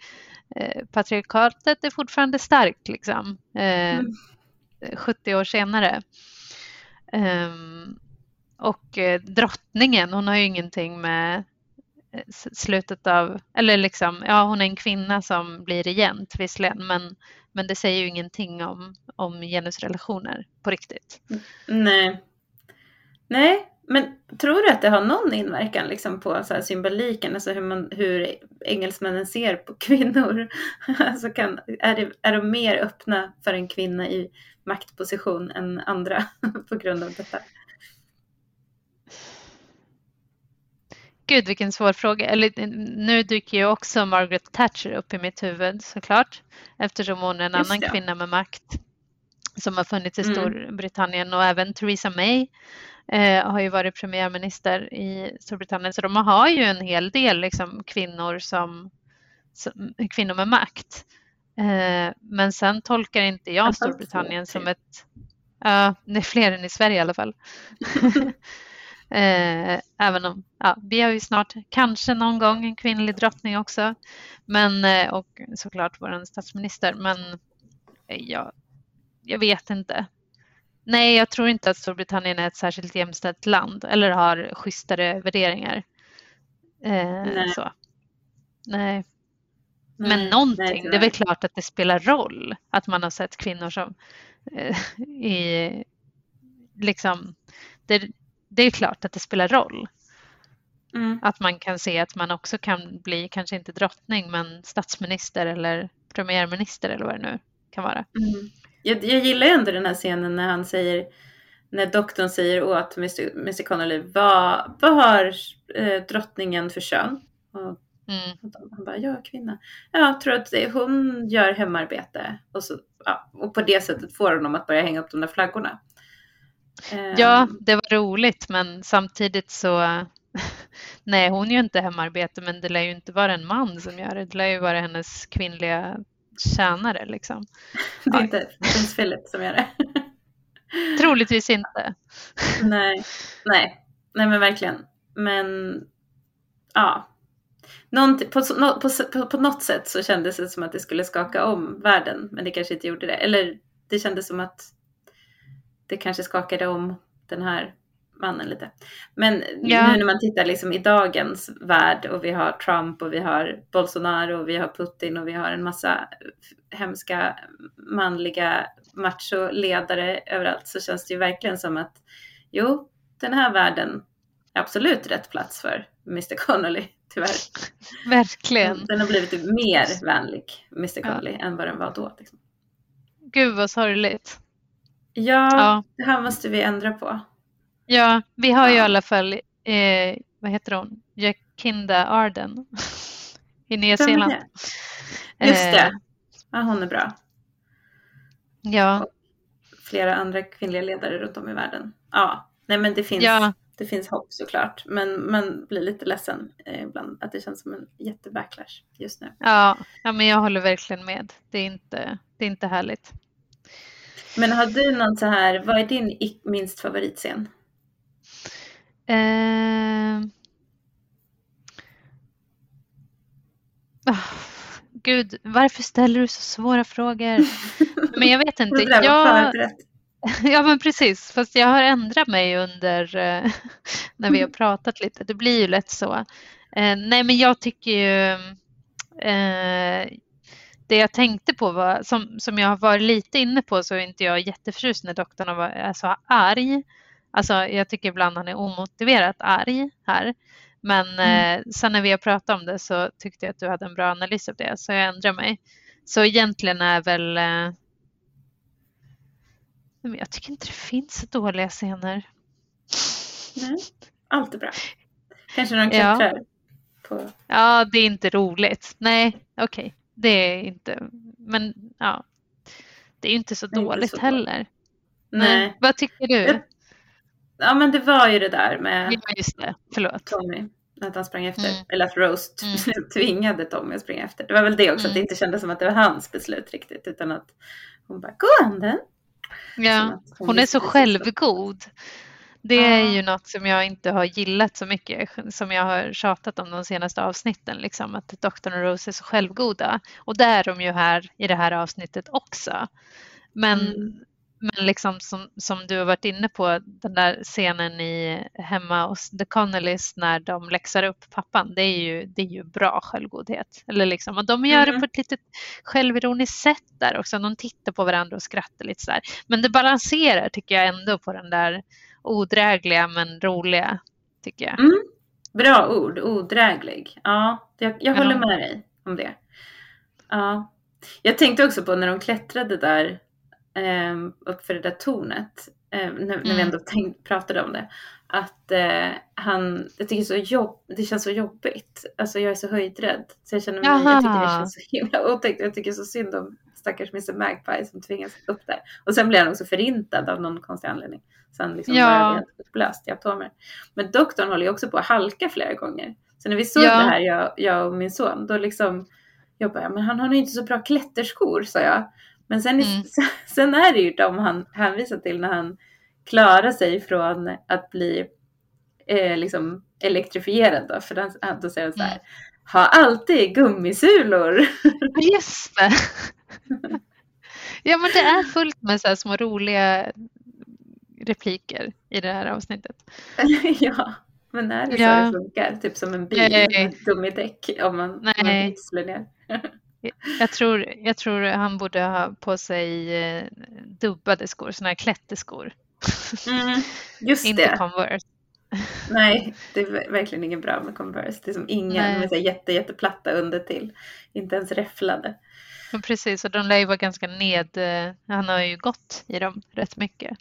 eh, patriarkatet är fortfarande starkt liksom. Eh, mm. 70 år senare. Um, och eh, drottningen, hon har ju ingenting med eh, slutet av, eller liksom, ja hon är en kvinna som blir regent visserligen, men, men det säger ju ingenting om, om genusrelationer på riktigt. Nej. Nej, men tror du att det har någon inverkan liksom på så symboliken, alltså hur, man, hur engelsmännen ser på kvinnor? alltså kan, är, det, är de mer öppna för en kvinna i maktposition än andra på grund av detta? Gud vilken svår fråga. Eller, nu dyker ju också Margaret Thatcher upp i mitt huvud såklart eftersom hon är en Just annan kvinna med makt som har funnits i mm. Storbritannien och även Theresa May eh, har ju varit premiärminister i Storbritannien så de har ju en hel del liksom, kvinnor som, som kvinnor med makt. Eh, men sen tolkar inte jag Storbritannien som ett... Ja, det är fler än i Sverige i alla fall. Eh, även om ja, vi har ju snart kanske någon gång en kvinnlig drottning också. Men, eh, och såklart vår statsminister. Men ja, jag vet inte. Nej, jag tror inte att Storbritannien är ett särskilt jämställt land eller har schysstare värderingar. Eh, nej. Så. Nej. Men nej, någonting, nej, det är väl klart att det spelar roll att man har sett kvinnor som eh, i, liksom, det, det, är klart att det spelar roll. Mm. Att man kan se att man också kan bli, kanske inte drottning, men statsminister eller premiärminister eller vad det nu kan vara. Mm. Jag, jag gillar ändå den här scenen när han säger, när doktorn säger åt Mr, Mr Connolly, vad, vad har eh, drottningen för kön? Och Mm. Han bara, är kvinna. Jag tror att hon gör hemarbete och, så, ja, och på det sättet får honom att börja hänga upp de där flaggorna. Ja, ehm. det var roligt men samtidigt så Nej, hon gör inte hemarbete men det lär ju inte vara en man som gör det. Det lär ju vara hennes kvinnliga tjänare liksom. Det är inte prins Philip som gör det. Troligtvis inte. Nej, nej. nej men verkligen. Men ja, Någonting, på, på, på, på något sätt så kändes det som att det skulle skaka om världen, men det kanske inte gjorde det. Eller det kändes som att det kanske skakade om den här mannen lite. Men ja. nu när man tittar liksom i dagens värld och vi har Trump och vi har Bolsonaro och vi har Putin och vi har en massa hemska manliga macholedare överallt så känns det ju verkligen som att jo, den här världen är absolut rätt plats för Mr Connolly, tyvärr. Verkligen. Den har blivit mer vänlig, Mr Connolly, ja. än vad den var då. Liksom. Gud vad sorgligt. Ja, ja, det här måste vi ändra på. Ja, vi har ju i alla fall, eh, vad heter hon, Jacinda Arden i Nya Zeeland. Just det, eh. ja, hon är bra. Ja. Och flera andra kvinnliga ledare runt om i världen. Ja, nej men det finns, ja. det finns hopp såklart. Men man blir lite ledsen eh, ibland att det känns som en jättebacklash just nu. Ja, ja men jag håller verkligen med. Det är inte, det är inte härligt. Men har du någon så här, vad är din minst favoritscen? Eh... Oh, gud, varför ställer du så svåra frågor? Men jag vet inte. jag... Ja men precis, fast jag har ändrat mig under eh, när vi har pratat lite. Det blir ju lätt så. Eh, nej men jag tycker ju eh, det jag tänkte på var, som, som jag har varit lite inne på så är inte jag jätteförtjust när doktorn är så arg. Alltså jag tycker ibland han är omotiverat arg här. Men mm. eh, sen när vi har pratat om det så tyckte jag att du hade en bra analys av det så jag ändrar mig. Så egentligen är väl eh, jag tycker inte det finns dåliga scener. Nej, allt är bra. Kanske någon klättrar ja. på... Ja, det är inte roligt. Nej, okej. Okay. Det är inte, men ja. Det är ju inte så det dåligt så heller. Nej. Nej. Vad tycker du? Ja men det var ju det där med ja, just det. Förlåt. Tommy. Att han sprang efter. Mm. Eller att Rose mm. tvingade Tommy att springa efter. Det var väl det också, mm. att det inte kändes som att det var hans beslut riktigt. Utan att hon bara, gå anden. Ja, hon, hon är så självgod. Det är ju något som jag inte har gillat så mycket, som jag har tjatat om de senaste avsnitten, liksom, att doktorn och Rose är så självgoda. Och det är de ju här i det här avsnittet också. Men, mm. men liksom som, som du har varit inne på, den där scenen i hemma hos The Connollys när de läxar upp pappan, det är ju, det är ju bra självgodhet. Eller liksom, och de gör mm. det på ett litet självironiskt sätt där också. De tittar på varandra och skrattar lite sådär. Men det balanserar tycker jag ändå på den där odrägliga men roliga, tycker jag. Mm. Bra ord, odräglig. Ja, jag, jag håller med dig om det. Ja. Jag tänkte också på när de klättrade där eh, upp för det där tornet, eh, när, när vi mm. ändå tänkt, pratade om det, att eh, han, jag tycker så jobb, det känns så jobbigt. Alltså jag är så höjdrädd. Så jag känner mig, jag tycker det känns så himla otäckt. Jag tycker så synd om stackars Mr Magpie som tvingas upp där. Och sen blir han också förintad av någon konstig anledning. Sen liksom ja. helt upplöst i atomer. Men doktorn håller ju också på att halka flera gånger. Så när vi såg ja. det här, jag, jag och min son, då liksom jag bara, men han har nog inte så bra klätterskor, sa jag. Men sen, mm. sen är det ju de han hänvisar till när han klarar sig från att bli eh, liksom elektrifierad. Då, för den, då säger han så här, mm. Ha alltid gummisulor. Just det. ja men det är fullt med så här små roliga repliker i det här avsnittet. ja, men är det ja. så det funkar? Typ som en bil med gummidäck om man, Nej. man ner. jag, tror, jag tror han borde ha på sig eh, dubbade skor, sådana här klätterskor. Mm, just Inte det. Converse. Nej, det är verkligen inget bra med Converse. Det är som inga, de är jätte, jätteplatta under till. Inte ens räfflade. Men precis, och de lär ju vara ganska ned... Eh, han har ju gått i dem rätt mycket.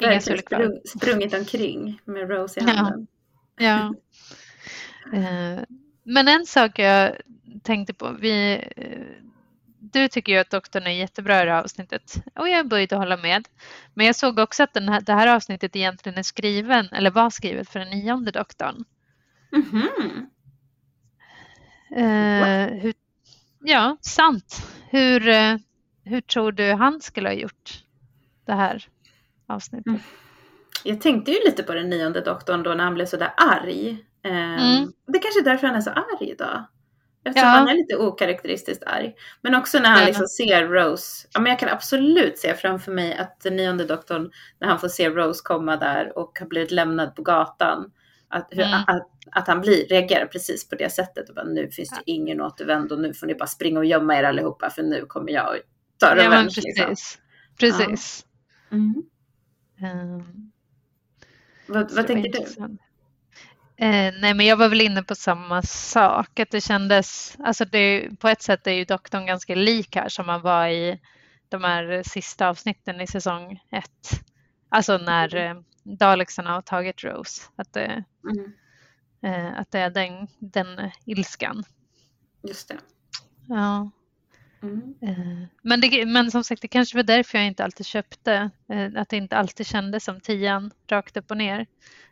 Verkligen sprung, sprungit omkring med Rose i handen. Ja. ja. Eh, men en sak jag tänkte på. Vi, eh, du tycker ju att doktorn är jättebra i det här avsnittet och jag är böjd att hålla med. Men jag såg också att den här, det här avsnittet egentligen är skriven, eller var skrivet för den nionde doktorn. Mm -hmm. uh, hur, ja, sant. Hur, uh, hur tror du han skulle ha gjort det här avsnittet? Mm. jag tänkte ju lite på den nionde doktorn då när han blev sådär arg. Eh, Mm. Det är kanske är därför han är så arg idag. Eftersom Ja. han är lite okaraktäristiskt arg. Men också när han Ja. liksom ser Rose. Ja, men jag kan absolut se framför mig att den nionde doktorn, när han får se Rose komma där och har blivit lämnad på gatan. Att, hur, Mm. att, att han blir, reagerar precis på det sättet. Och bara, nu finns det ingen återvändo. Nu får ni bara springa och gömma er allihopa. För nu kommer jag att ta Ja, men revansch. precis. liksom. Precis. Mm. Ehm, Vad, vad tänker du? Eh, nej, men jag var väl inne på samma sak. Att det kändes, alltså det, på ett sätt är ju doktorn ganska lik här som han var i de här sista avsnitten i säsong ett. Alltså när eh, Dalexarna har tagit Rose. Att det, Mm. eh, att det är den, den ilskan. Just det. Ja. Mm. Eh, Men, det, men som sagt, det kanske var därför jag inte alltid köpte. eh, Att det inte alltid kändes som tian rakt upp och ner.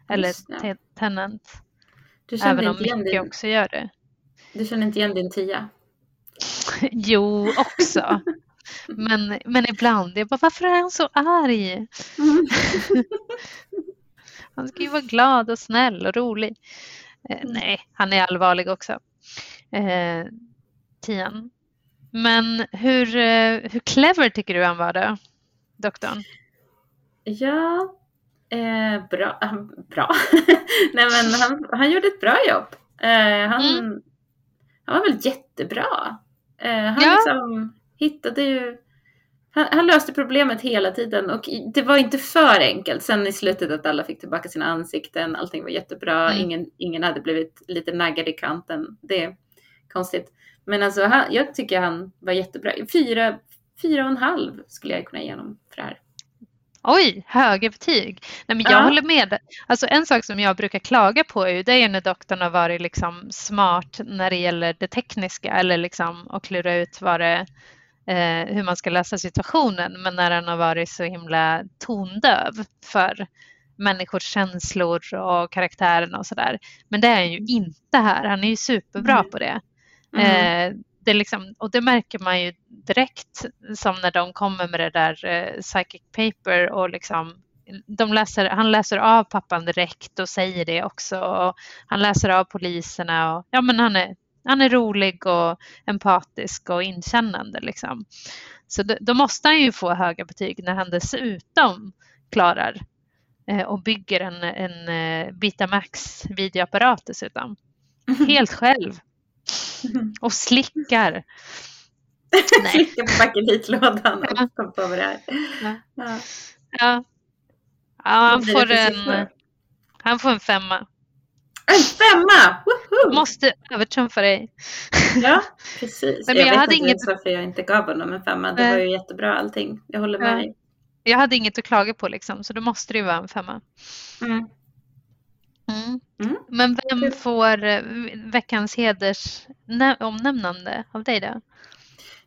Eller Tenant. Du kände, Även om inte igen Micke din, också gör det. du kände inte igen din tia? Jo, också. Men, men ibland, jag bara, varför är han så arg? Mm. Han ska ju vara glad och snäll och rolig. Eh, Mm. nej, han är allvarlig också. Eh, Tian. Men hur, eh, hur clever tycker du han var då? Doktorn? Ja, eh, bra. bra. Nej, men han, han gjorde ett bra jobb. Eh, han, Mm. han var väl jättebra. Eh, han Ja. liksom hittade ju... Han, han löste problemet hela tiden och det var inte för enkelt. Sen i slutet att alla fick tillbaka sina ansikten, allting var jättebra. Mm. Ingen, ingen hade blivit lite naggad i kanten. Det är konstigt. Men alltså, han, jag tycker han var jättebra. Fyra, fyra och en halv skulle jag kunna ge honom för det här. Oj, höga betyg. Nej, men jag Ja. håller med. Alltså, en sak som jag brukar klaga på är ju, det är när doktorn har varit liksom smart när det gäller det tekniska eller liksom att klura ut vad det, eh, hur man ska lösa situationen. Men när han har varit så himla tondöv för människors känslor och karaktären och sådär. Men det är han ju inte här. Han är ju superbra Mm. på det. Mm. Eh, det liksom, och det märker man ju direkt som när de kommer med det där eh, psychic paper och liksom de läser, han läser av pappan direkt och säger det också. Och han läser av poliserna och ja men han är, han är rolig och empatisk och inkännande liksom. Så då, då måste han ju få höga betyg när han dessutom klarar eh, och bygger en, en eh, Betamax videoapparat dessutom. Helt själv och slickar. Klicka på bakelitlådan och kom på vad det är. Ja. Ja. Han får en, han får en femma. En femma! Woho! Måste övertrumfa dig. Ja, precis. Men jag, jag vet hade inte inget- varför jag inte gav honom en femma. Det var ju jättebra allting. Jag håller med dig. Jag hade inget att klaga på liksom, så då måste det ju vara en femma. Mm. Mm. Mm. Men vem får eh, veckans heders nä- omnämnande av dig då?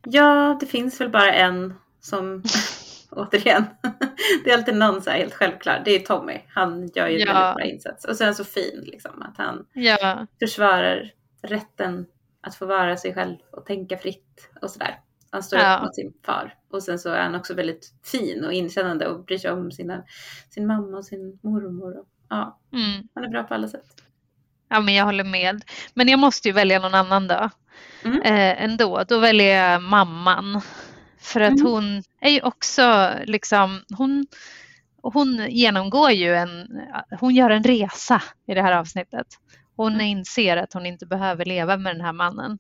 Ja, det finns väl bara en som, återigen, det är alltid någon så här helt självklar. Det är Tommy. Han gör ju Ja. väldigt bra insats. Och sen så fin liksom att han Ja, försvarar rätten att få vara sig själv och tänka fritt och sådär. Han står Ja. upp mot sin far. Och sen så är han också väldigt fin och inkännande och bryr sig om sina, sin mamma och sin mormor. Och, ja, mm. han är bra på alla sätt. ja, men jag håller med. Men jag måste ju välja någon annan då. Mm. Eh, ändå. Då väljer jag mamman. För att Mm. hon är ju också liksom, hon, hon genomgår ju en, hon gör en resa i det här avsnittet. Hon Mm. inser att hon inte behöver leva med den här mannen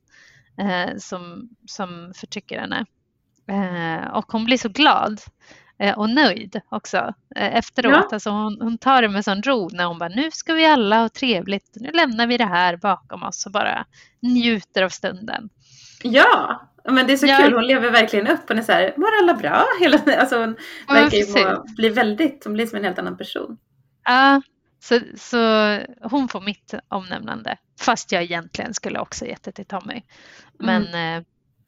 eh, som, som förtrycker henne. Eh, och hon blir så glad och nöjd också eh, efteråt. Ja. Alltså hon, hon tar det med sån ro när hon bara, nu ska vi alla ha trevligt, nu lämnar vi det här bakom oss och bara njuter av stunden. Ja, men det är så Ja. kul. Hon lever verkligen upp. Hon är så här, mår alla bra? Hela, alltså hon Ja, verkar ju må, bli väldigt, hon blir som en helt annan person. Ja, så, så hon får mitt omnämnande. Fast jag egentligen skulle också gett det till Tommy. Men, eh,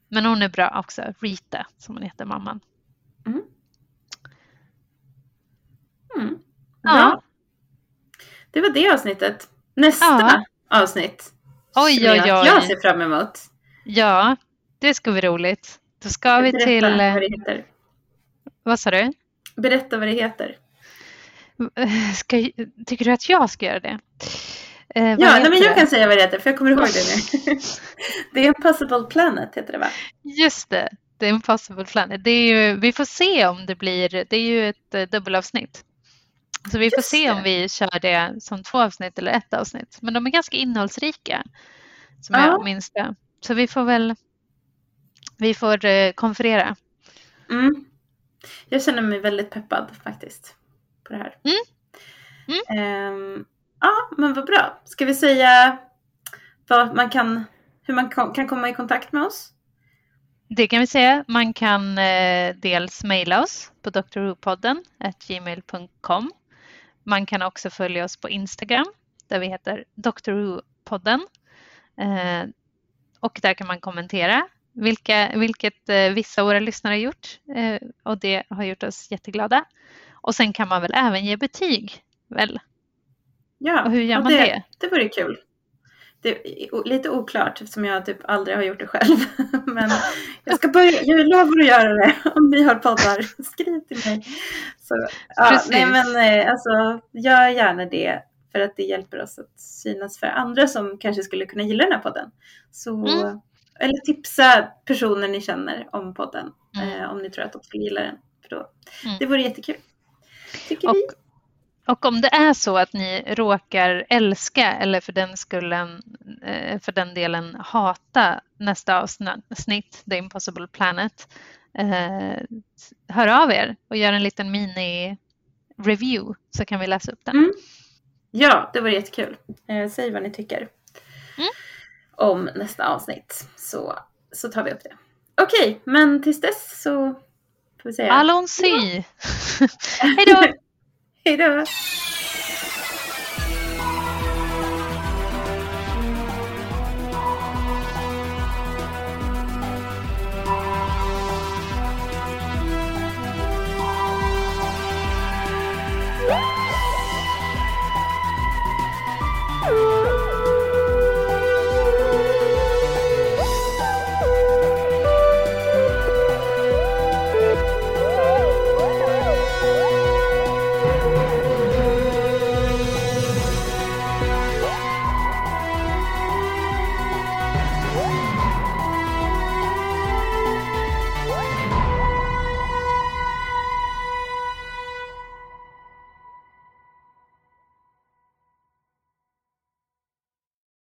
men hon är bra också. Rita som hon heter, mamman. Mm. Ja. Bra. Det var det avsnittet. Nästa Ja. avsnitt. Oj, oj, oj. Jag ser fram emot. Ja, det ska bli roligt. Då ska vi till... eh, vad det heter. Vad sa du? Berätta vad det heter. Ska, tycker du att jag ska göra det? Eh, ja, nej, men jag kan säga vad det heter för jag kommer ihåg det nu. det är Impossible Planet heter det va? Just det, The Impossible Planet. Det är ju, vi får se om det blir, det är ju ett uh, dubbelavsnitt. Så vi får Just se det. om vi kör det som två avsnitt eller ett avsnitt. Men de är ganska innehållsrika som ja. jag minns det. Så vi får väl vi får uh, konferera. Mm. Jag känner mig väldigt peppad faktiskt på det här. Mm. Mm. Um, ja, men vad bra. Ska vi säga vad man kan, hur man kan komma i kontakt med oss? Det kan vi säga. Man kan eh, dels mejla oss på drwhopodden gmail.com. Man kan också följa oss på Instagram där vi heter drwhopodden. Eh, och där kan man kommentera vilka, vilket eh, vissa av våra lyssnare har gjort eh, och det har gjort oss jätteglada. Och sen kan man väl även ge betyg, väl? Ja, och hur gör man det? Det, det vore kul. Det är lite oklart eftersom jag typ aldrig har gjort det själv. Men jag ska börja, jag lovar att göra det om ni har poddar. Skriv till mig. Så, ja, nej men eh, alltså, gör gärna det för att det hjälper oss att synas för andra som kanske skulle kunna gilla den här podden. Så, mm. Eller tipsa personer ni känner om podden mm. eh, om ni tror att de skulle gilla den. För då, mm. Det vore jättekul. Tycker och, vi. Och om det är så att ni råkar älska eller för den skullen, eh, för den delen hata nästa avsnitt, The Impossible Planet, eh, hör av er och gör en liten mini-review så kan vi läsa upp den. Mm. Ja, det vore jättekul. Eh, säg vad ni tycker mm. om nästa avsnitt så, så tar vi upp det. Okej, men tills dess så får vi säga... Allons-y! Hej då! Later.